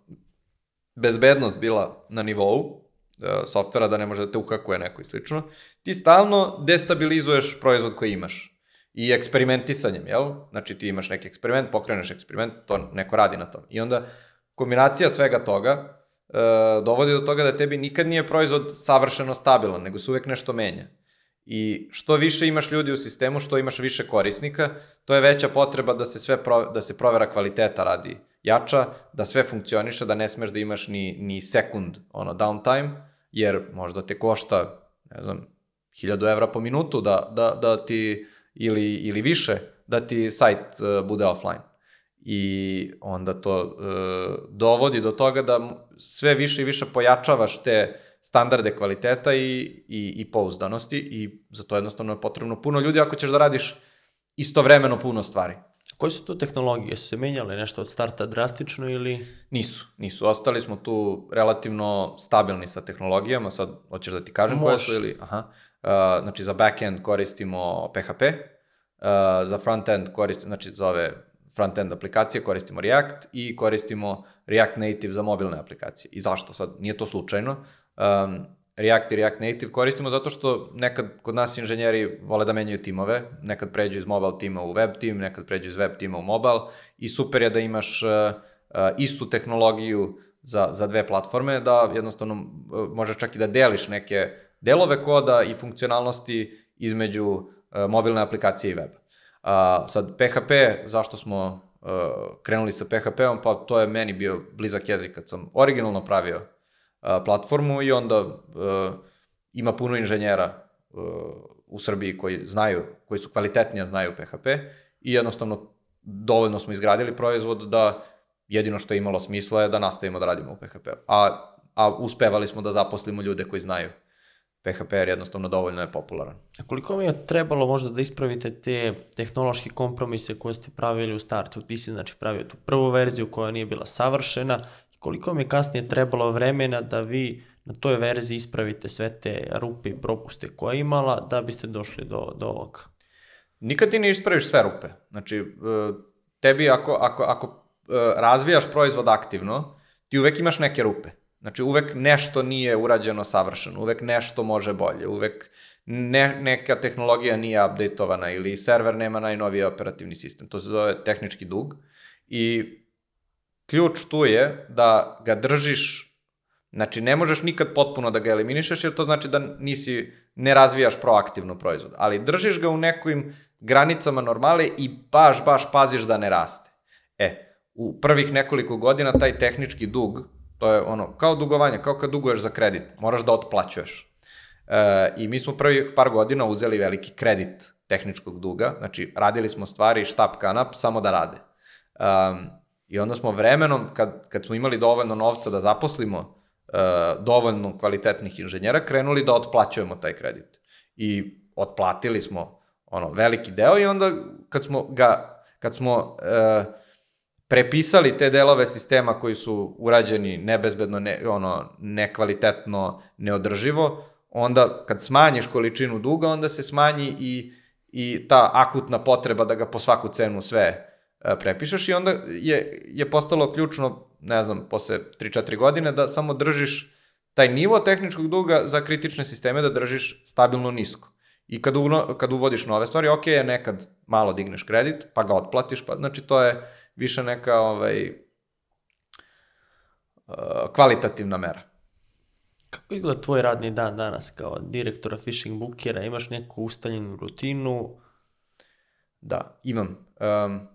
bezbednost bila na nivou softvera da ne može da te uhakuje neko i slično, ti stalno destabilizuješ proizvod koji imaš. I eksperimentisanjem, jel? Znači ti imaš neki eksperiment, pokreneš eksperiment, to neko radi na tom. I onda kombinacija svega toga e, dovodi do toga da tebi nikad nije proizvod savršeno stabilan, nego se uvek nešto menja. I što više imaš ljudi u sistemu, što imaš više korisnika, to je veća potreba da se sve pro, da se provera kvaliteta radi jača, da sve funkcioniše, da ne smeš da imaš ni, ni sekund ono, downtime, jer možda te košta, ne znam, 1000 evra po minutu da, da, da ti, ili, ili više, da ti sajt uh, bude offline. I onda to uh, dovodi do toga da sve više i više pojačavaš te standarde kvaliteta i, i, i pouzdanosti i za to jednostavno je potrebno puno ljudi ako ćeš da radiš istovremeno puno stvari. Koje su tu tehnologije? Su se menjale nešto od starta drastično ili... Nisu, nisu. Ostali smo tu relativno stabilni sa tehnologijama, sad hoćeš da ti kažem Može. koje su ili... Aha. Uh, znači za backend koristimo PHP, uh, za frontend koristimo, znači za ove frontend aplikacije koristimo React i koristimo React Native za mobilne aplikacije. I zašto? Sad, nije to slučajno. Um, React i React Native koristimo zato što nekad kod nas inženjeri vole da menjaju timove, nekad pređu iz mobile tima u web tim, nekad pređu iz web tima u mobile i super je da imaš uh, istu tehnologiju za, za dve platforme, da jednostavno uh, možeš čak i da deliš neke delove koda i funkcionalnosti između uh, mobilne aplikacije i web. Uh, sad, PHP, zašto smo uh, krenuli sa PHP-om, pa to je meni bio blizak jezik kad sam originalno pravio platformu i onda uh, ima puno inženjera uh, u Srbiji koji znaju, koji su kvalitetnije znaju PHP i jednostavno dovoljno smo izgradili proizvod da jedino što je imalo smisla je da nastavimo da radimo u PHP. A, a uspevali smo da zaposlimo ljude koji znaju PHP jer jednostavno dovoljno je popularan. A koliko mi je trebalo možda da ispravite te tehnološke kompromise koje ste pravili u startu? Ti si znači pravio tu prvu verziju koja nije bila savršena koliko mi je kasnije trebalo vremena da vi na toj verziji ispravite sve te rupe i propuste koje je imala da biste došli do, do ovoga? Nikad ti ne ispraviš sve rupe. Znači, e, tebi ako, ako, ako e, razvijaš proizvod aktivno, ti uvek imaš neke rupe. Znači, uvek nešto nije urađeno savršeno, uvek nešto može bolje, uvek ne, neka tehnologija nije updateovana ili server nema najnoviji operativni sistem. To se zove tehnički dug. I ključ tu je da ga držiš, znači ne možeš nikad potpuno da ga eliminišeš, jer to znači da nisi, ne razvijaš proaktivno proizvod, ali držiš ga u nekim granicama normale i baš, baš paziš da ne raste. E, u prvih nekoliko godina taj tehnički dug, to je ono, kao dugovanje, kao kad duguješ za kredit, moraš da otplaćuješ. E, I mi smo prvih par godina uzeli veliki kredit tehničkog duga, znači radili smo stvari štap kanap samo da rade. Um, I onda smo vremenom, kad, kad smo imali dovoljno novca da zaposlimo uh, dovoljno kvalitetnih inženjera, krenuli da otplaćujemo taj kredit. I otplatili smo ono veliki deo i onda kad smo ga kad smo uh, prepisali te delove sistema koji su urađeni nebezbedno, ne, ono, nekvalitetno, neodrživo, onda kad smanjiš količinu duga, onda se smanji i, i ta akutna potreba da ga po svaku cenu sve E, prepišeš i onda je, je postalo ključno, ne znam, posle 3-4 godine da samo držiš taj nivo tehničkog duga za kritične sisteme da držiš stabilno nisko. I kad, uno, kad uvodiš nove stvari, ok je nekad malo digneš kredit, pa ga otplatiš, pa znači to je više neka ovaj, e, kvalitativna mera. Kako izgleda tvoj radni dan danas kao direktora Fishing Bookera? Imaš neku ustaljenu rutinu? Da, imam. Um,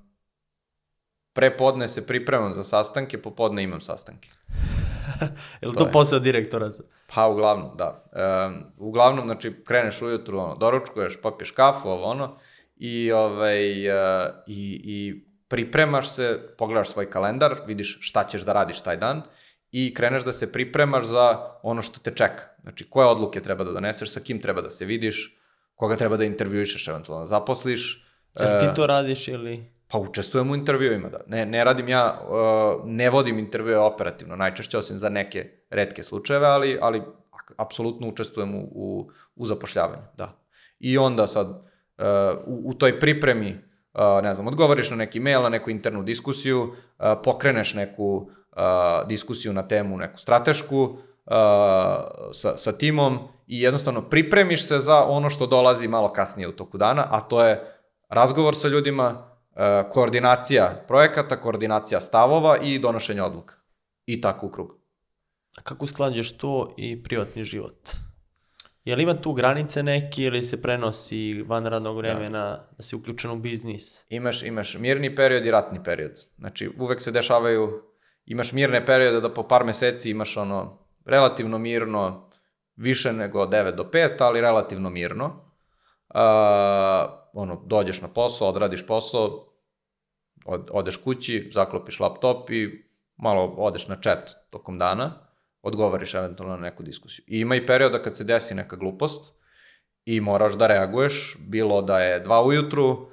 pre podne se pripremam za sastanke, popodne imam sastanke. je li to, to posao direktora? Pa, uglavnom, da. Um, uglavnom, znači, kreneš ujutru, ono, doručkuješ, popiješ kafu, ovo, ono, i, ovaj, uh, i, i pripremaš se, pogledaš svoj kalendar, vidiš šta ćeš da radiš taj dan i kreneš da se pripremaš za ono što te čeka. Znači, koje odluke treba da doneseš, sa kim treba da se vidiš, koga treba da intervjuišeš, eventualno da zaposliš. Jel ti to radiš ili... Pa učestvujem u intervjuima, da. Ne, ne radim ja, uh, ne vodim intervjue operativno, najčešće osim za neke redke slučajeve, ali, ali apsolutno učestvujem u, u, u zapošljavanju, da. I onda sad, uh, u, u toj pripremi, uh, ne znam, odgovoriš na neki mail, na neku internu diskusiju, pokreneš neku diskusiju na temu, neku stratešku, sa, sa timom i jednostavno pripremiš se za ono što dolazi malo kasnije u toku dana, a to je razgovor sa ljudima, koordinacija projekata, koordinacija stavova i donošenje odluka. I tako u krug. A kako usklađuješ to i privatni život? Je li ima tu granice neki ili se prenosi van radnog vremena da, da si uključen u biznis? Imaš, imaš mirni period i ratni period. Znači, uvek se dešavaju, imaš mirne periode da po par meseci imaš ono relativno mirno, više nego 9 do 5, ali relativno mirno. Uh, ono, dođeš na posao, odradiš posao, od, odeš kući, zaklopiš laptop i malo odeš na chat tokom dana, odgovoriš eventualno na neku diskusiju. I ima i perioda kad se desi neka glupost i moraš da reaguješ, bilo da je dva ujutru, uh,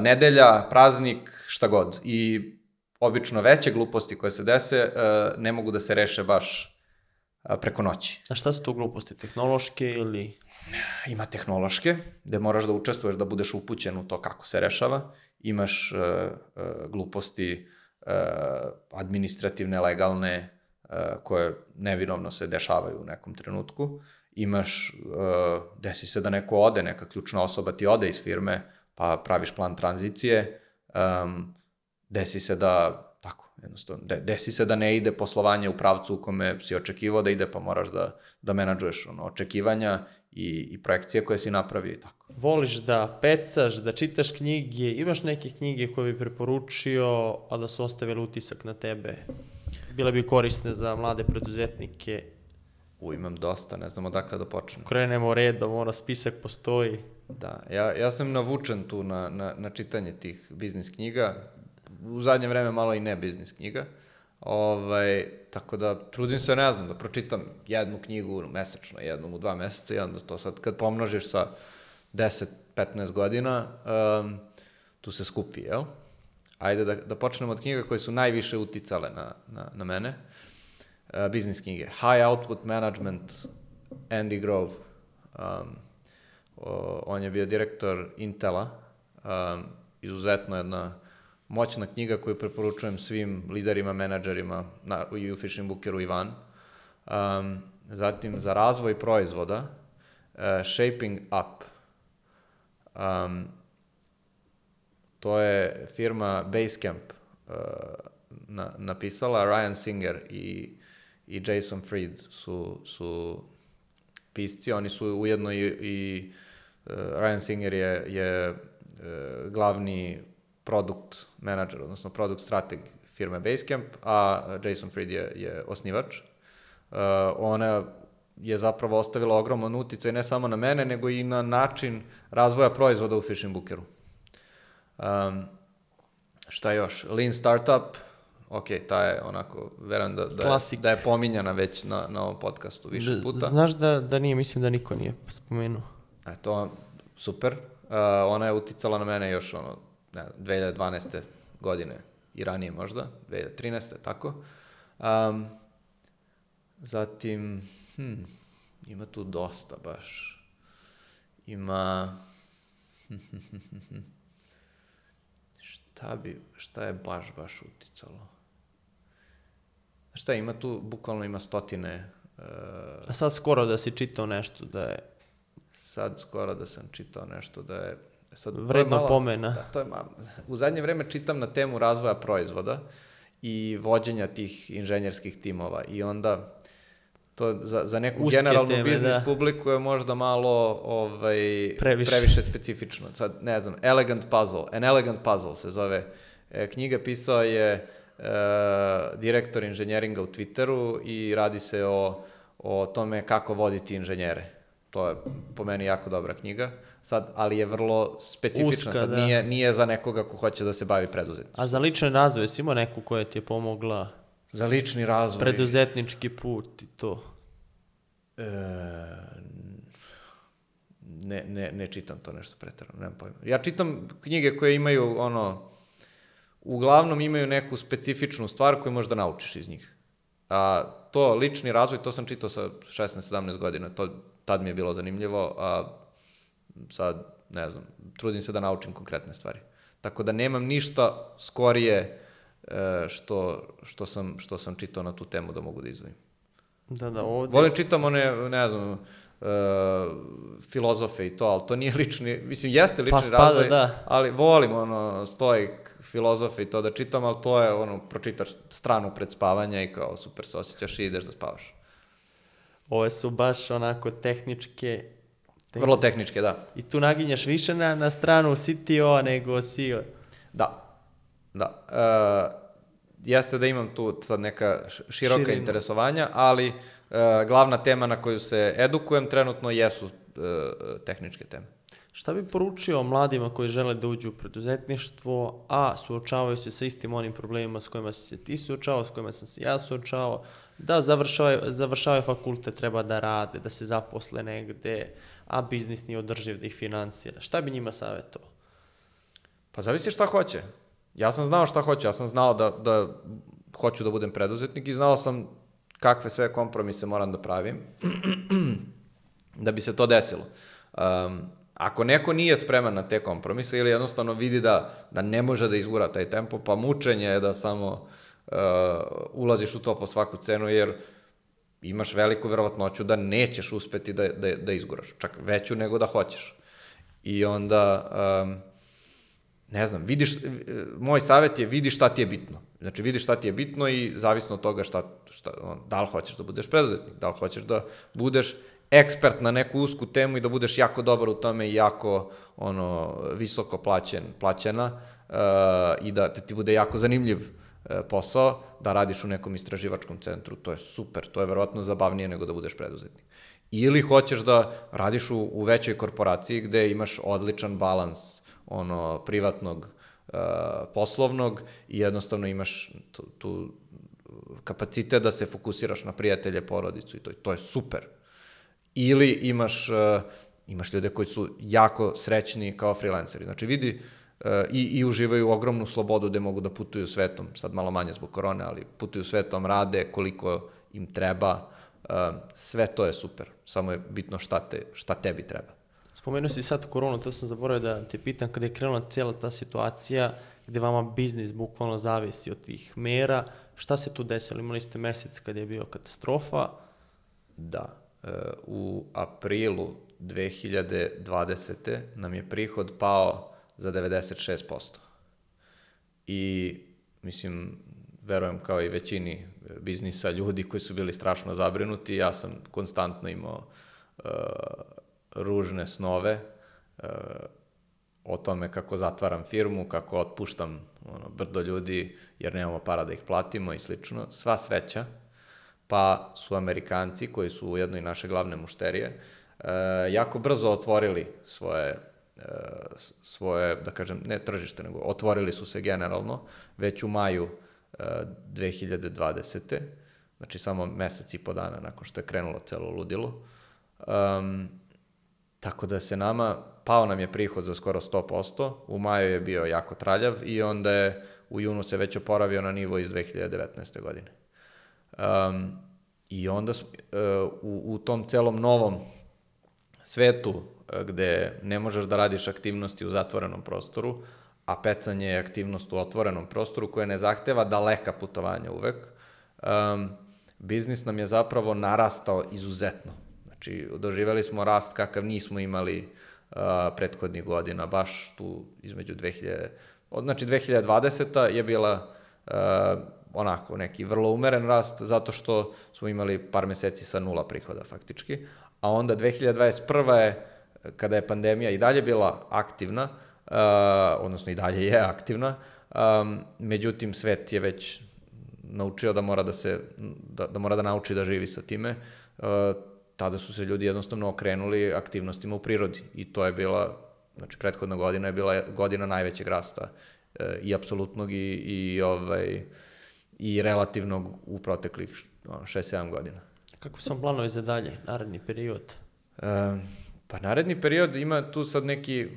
nedelja, praznik, šta god. I obično veće gluposti koje se dese uh, ne mogu da se reše baš preko noći. A šta su to gluposti? Tehnološke ili... Ima tehnološke, gde moraš da učestvuješ, da budeš upućen u to kako se rešava. Imaš uh, uh, gluposti uh, administrativne, legalne, uh, koje nevinovno se dešavaju u nekom trenutku. Imaš, uh, desi se da neko ode, neka ključna osoba ti ode iz firme, pa praviš plan tranzicije. Um, desi se da Jednostavno, de, desi se da ne ide poslovanje u pravcu u kome si očekivao da ide, pa moraš da, da menadžuješ ono, očekivanja i, i projekcije koje si napravio i tako. Voliš da pecaš, da čitaš knjige, imaš neke knjige koje bi preporučio, a da su ostavili utisak na tebe? Bile bi korisne za mlade preduzetnike? U, imam dosta, ne znam odakle da počnem. Krenemo redom, ono, spisak postoji. Da, ja, ja sam navučen tu na, na, na čitanje tih biznis knjiga u zadnje vreme malo i ne biznis knjiga. Ovaj, tako da trudim se, ne znam, da pročitam jednu knjigu mesečno, jednom u dva meseca i onda to sad kad pomnožiš sa 10-15 godina, um, tu se skupi, jel? Ajde da, da počnemo od knjiga koje su najviše uticale na, na, na mene. Uh, biznis knjige. High Output Management, Andy Grove. Um, o, on je bio direktor Intela. Um, izuzetno jedna moćna knjiga koju preporučujem svim liderima, menadžerima na, i u Fishing Bookeru i van. Um, zatim za razvoj proizvoda, uh, Shaping Up. Um, to je firma Basecamp uh, na, napisala, Ryan Singer i, i Jason Fried su, su pisci, oni su ujedno i, i uh, Ryan Singer je, je uh, glavni produkt manager, odnosno produkt strateg firme Basecamp, a Jason Fried je, je osnivač. Uh, ona je zapravo ostavila ogroman uticaj ne samo na mene, nego i na način razvoja proizvoda u Fishing Bookeru. Um, šta još? Lean Startup, ok, ta je onako, verujem da, da, je, da je pominjana već na, na ovom podcastu više puta. Znaš da, da nije, mislim da niko nije spomenuo. E, to super. Uh, ona je uticala na mene još ono, ne, 2012. godine i ranije možda, 2013. tako. Um, zatim, hm, ima tu dosta baš. Ima... šta bi, šta je baš, baš uticalo? Šta ima tu, bukvalno ima stotine... Uh, A sad skoro da si čitao nešto da je... Sad skoro da sam čitao nešto da je Sad, Vredno malo, pomena. Da, to je malo, u zadnje vreme čitam na temu razvoja proizvoda i vođenja tih inženjerskih timova i onda to za, za neku Uske generalnu teme, biznis da. publiku je možda malo ovaj, previše. previše specifično. Sad, ne znam, Elegant Puzzle, An Elegant Puzzle se zove. E, knjiga pisao je e, direktor inženjeringa u Twitteru i radi se o, o tome kako voditi inženjere. To je po meni jako dobra knjiga. Sad, ali je vrlo specifična. Uska, sad da. nije, nije za nekoga ko hoće da se bavi preduzetništvom. A za lični razvoj, si imao neku koja ti je pomogla? Za lični razvoj. Preduzetnički put i to. E, ne, ne, ne čitam to nešto pretarano, nemam pojma. Ja čitam knjige koje imaju, ono, uglavnom imaju neku specifičnu stvar koju možda naučiš iz njih. A to lični razvoj, to sam čitao sa 16-17 godina, to tad mi je bilo zanimljivo, a sad, ne znam, trudim se da naučim konkretne stvari. Tako da nemam ništa skorije e, što, što, sam, što sam čitao na tu temu da mogu da izvojim. Da, da, ovde... Volim čitam one, ne znam, uh, filozofe i to, ali to nije lični, mislim, jeste lični Pa spada, razvoj, da. ali volim ono, stoik, filozofe i to da čitam, ali to je ono, pročitaš stranu pred spavanja i kao super se osjećaš i ideš da spavaš. Ove su baš onako tehničke... tehni- Vrlo tehničke, da. I tu naginjaš više na, na stranu CTO-a nego CEO. Da, da. E, jeste da imam tu sad neka široka Širinu. interesovanja, ali e, glavna tema na koju se edukujem trenutno jesu e, tehničke teme. Šta bi poručio mladima koji žele da uđu u preduzetništvo, a suočavaju se sa istim onim problemima s kojima si se ti suočavao, s kojima sam se ja suočavao, da završavaju, završavaju fakultet, treba da rade, da se zaposle negde, a biznis nije održiv da ih finansira. Šta bi njima savjetovao? Pa zavisi šta hoće. Ja sam znao šta hoću, ja sam znao da, da hoću da budem preduzetnik i znao sam kakve sve kompromise moram da pravim da bi se to desilo. Um, ako neko nije spreman na te kompromise ili jednostavno vidi da, da ne može da izgura taj tempo, pa mučenje je da samo uh, ulaziš u to po svaku cenu, jer imaš veliku verovatnoću da nećeš uspeti da, da, da izguraš, čak veću nego da hoćeš. I onda, um, ne znam, vidiš, e, moj savjet je vidi šta ti je bitno. Znači, vidi šta ti je bitno i zavisno od toga šta, šta on, da li hoćeš da budeš preduzetnik, da li hoćeš da budeš ekspert na neku usku temu i da budeš jako dobar u tome i jako ono visoko plaćen, plaćena uh, i da ti bude jako zanimljiv uh, posao, da radiš u nekom istraživačkom centru, to je super, to je verovatno zabavnije nego da budeš preduzetnik. Ili hoćeš da radiš u, u većoj korporaciji gde imaš odličan balans ono privatnog uh, poslovnog i jednostavno imaš tu, tu kapacitet da se fokusiraš na prijatelje, porodicu i to, to je super. Ili imaš, uh, imaš ljude koji su jako srećni kao freelanceri. Znači vidi i, i uživaju ogromnu slobodu gde mogu da putuju svetom, sad malo manje zbog korone, ali putuju svetom, rade koliko im treba, uh, sve to je super. Samo je bitno šta, te, šta tebi treba. Spomenuo si sad koronu, to sam zaboravio da te pitam, kada je krenula cijela ta situacija gde vama biznis bukvalno zavisi od tih mera, šta se tu desilo? Imali ste mesec kad je bio katastrofa, Da. E, u aprilu 2020. nam je prihod pao za 96%. I, mislim, verujem kao i većini biznisa ljudi koji su bili strašno zabrinuti, ja sam konstantno imao uh, ružne snove uh, o tome kako zatvaram firmu, kako otpuštam ono, brdo ljudi jer nemamo para da ih platimo i slično. Sva sreća, pa su Amerikanci, koji su ujedno i naše glavne mušterije, uh, jako brzo otvorili svoje svoje, da kažem, ne tržište, nego otvorili su se generalno već u maju uh, 2020. Znači samo mesec i po dana nakon što je krenulo celo ludilo. Um, tako da se nama, pao nam je prihod za skoro 100%, u maju je bio jako traljav i onda je u junu se već oporavio na nivo iz 2019. godine. Um, I onda uh, u, u tom celom novom svetu uh, gde ne možeš da radiš aktivnosti u zatvorenom prostoru, a pecanje je aktivnost u otvorenom prostoru koja ne zahteva daleka putovanja uvek, um, biznis nam je zapravo narastao izuzetno. Znači, doživeli smo rast kakav nismo imali uh, prethodnih godina, baš tu između 2000... Od, znači, 2020. je bila uh, onako neki vrlo umeren rast zato što smo imali par meseci sa nula prihoda faktički, a onda 2021. je kada je pandemija i dalje bila aktivna, uh, odnosno i dalje je aktivna, um, međutim svet je već naučio da mora da se da, da mora da nauči da živi sa time. Uh, tada su se ljudi jednostavno okrenuli aktivnostima u prirodi i to je bila znači prethodna godina je bila godina najvećeg rasta uh, i apsolutnog i, i ovaj i relativnog u proteklih 6-7 godina. Kako su planovi za dalje, naredni period? E, pa naredni period ima tu sad neki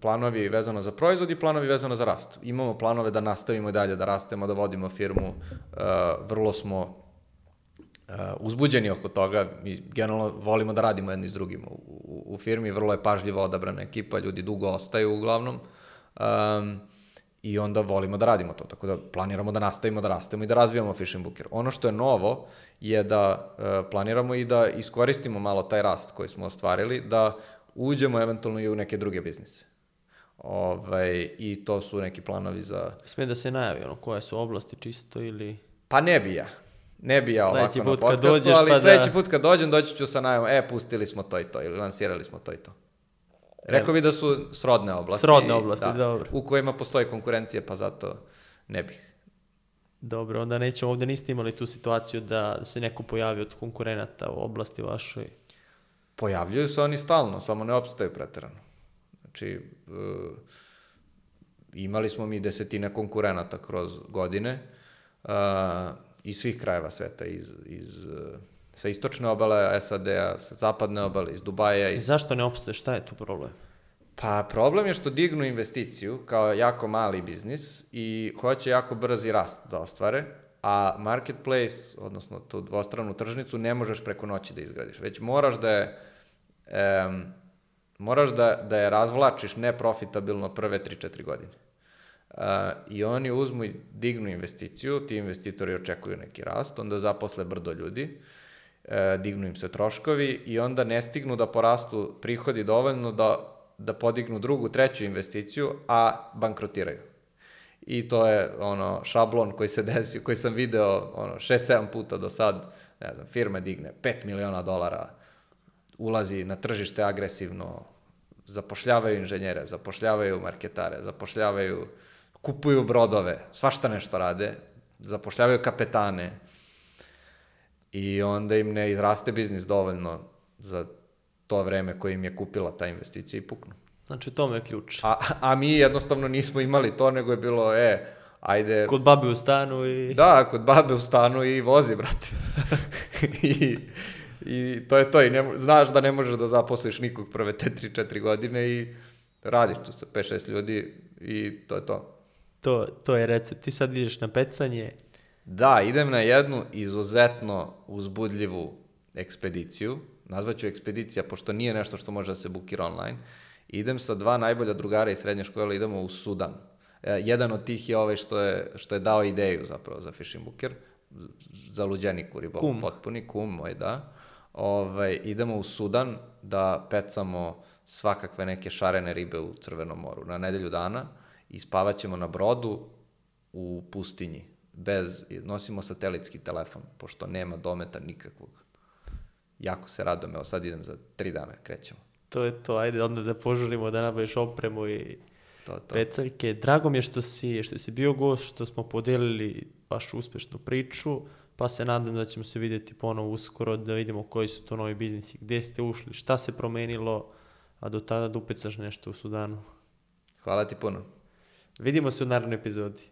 planovi vezano za proizvod i planovi vezano za rast. Imamo planove da nastavimo i dalje da rastemo, da vodimo firmu, e, vrlo smo uh, uzbuđeni oko toga, mi generalno volimo da radimo jedni s drugim u, u, u firmi, vrlo je pažljivo odabrana ekipa, ljudi dugo ostaju uglavnom. Um, I onda volimo da radimo to, tako da planiramo da nastavimo da rastemo i da razvijamo Fishing Booker. Ono što je novo je da e, planiramo i da iskoristimo malo taj rast koji smo ostvarili, da uđemo eventualno i u neke druge biznise. Ovaj, I to su neki planovi za... Sme da se najavi, ono, koje su oblasti čisto ili... Pa ne bi ja. Ne bi ja Sledeći ovako na podcastu, dođeš ali pa da- sledeći put kad dođem doći ću sa najavom, e, pustili smo to i to, ili lansirali smo to i to. Rekao bi da su srodne oblasti. Srodne oblasti, dobro. U kojima postoji konkurencija, pa zato ne bih. Dobro, onda nećemo, ovde niste imali tu situaciju da se neko pojavi od konkurenata u oblasti vašoj. Pojavljuju se oni stalno, samo ne opstaju preterano. Znači, e, imali smo mi desetine konkurenata kroz godine uh, iz svih krajeva sveta, iz, iz, e, sa istočne obale SAD-a, sa zapadne obale, iz Dubaja, I iz zašto ne opstaje? Šta je tu problem? Pa problem je što dignu investiciju kao jako mali biznis i hoće jako brzi rast da ostvare, a marketplace, odnosno tu dvostranu tržnicu, ne možeš preko noći da izgradiš. Već moraš da je, em, moraš da, da je razvlačiš neprofitabilno prve 3-4 godine. Uh, I oni uzmu i dignu investiciju, ti investitori očekuju neki rast, onda zaposle brdo ljudi, e, dignu im se troškovi i onda ne stignu da porastu prihodi dovoljno da, da podignu drugu, treću investiciju, a bankrotiraju. I to je ono šablon koji se desio, koji sam video ono 6-7 puta do sad, ne znam, firma digne 5 miliona dolara, ulazi na tržište agresivno, zapošljavaju inženjere, zapošljavaju marketare, zapošljavaju, kupuju brodove, svašta nešto rade, zapošljavaju kapetane, i onda im ne izraste biznis dovoljno za to vreme koje im je kupila ta investicija i puknu. Znači, tome je ključ. A, a mi jednostavno nismo imali to, nego je bilo, e, ajde... Kod babi u stanu i... Da, kod babe u stanu i vozi, brate. I, I to je to. I ne, znaš da ne možeš da zaposliš nikog prve te 3-4 godine i radiš tu sa 5-6 ljudi i to je to. To, to je recept. Ti sad ideš na pecanje, Da, idem na jednu izuzetno uzbudljivu ekspediciju. Nazvaću ekspedicija, pošto nije nešto što može da se bukira online. Idem sa dva najbolja drugara iz srednje škole, idemo u Sudan. E, jedan od tih je ovaj što je, što je dao ideju zapravo za Fishing Booker, za luđeniku ribolov Kum. potpuni, kum moj, da. Ovaj, idemo u Sudan da pecamo svakakve neke šarene ribe u Crvenom moru na nedelju dana i spavaćemo na brodu u pustinji bez, nosimo satelitski telefon, pošto nema dometa nikakvog. Jako se radujem, evo sad idem za tri dana, krećemo. to je to. Ajde onda da požurimo da nabaviš opremu i To, to. pecaljke. Drago mi je što si, što si bio gost, što smo podelili vašu uspešnu priču, pa se nadam da ćemo se vidjeti ponovo uskoro, da vidimo koji su to novi biznisi, gde ste ušli, šta se promenilo, a do tada da upecaš nešto u Sudanu. Hvala ti puno. Vidimo se u narednoj epizodi.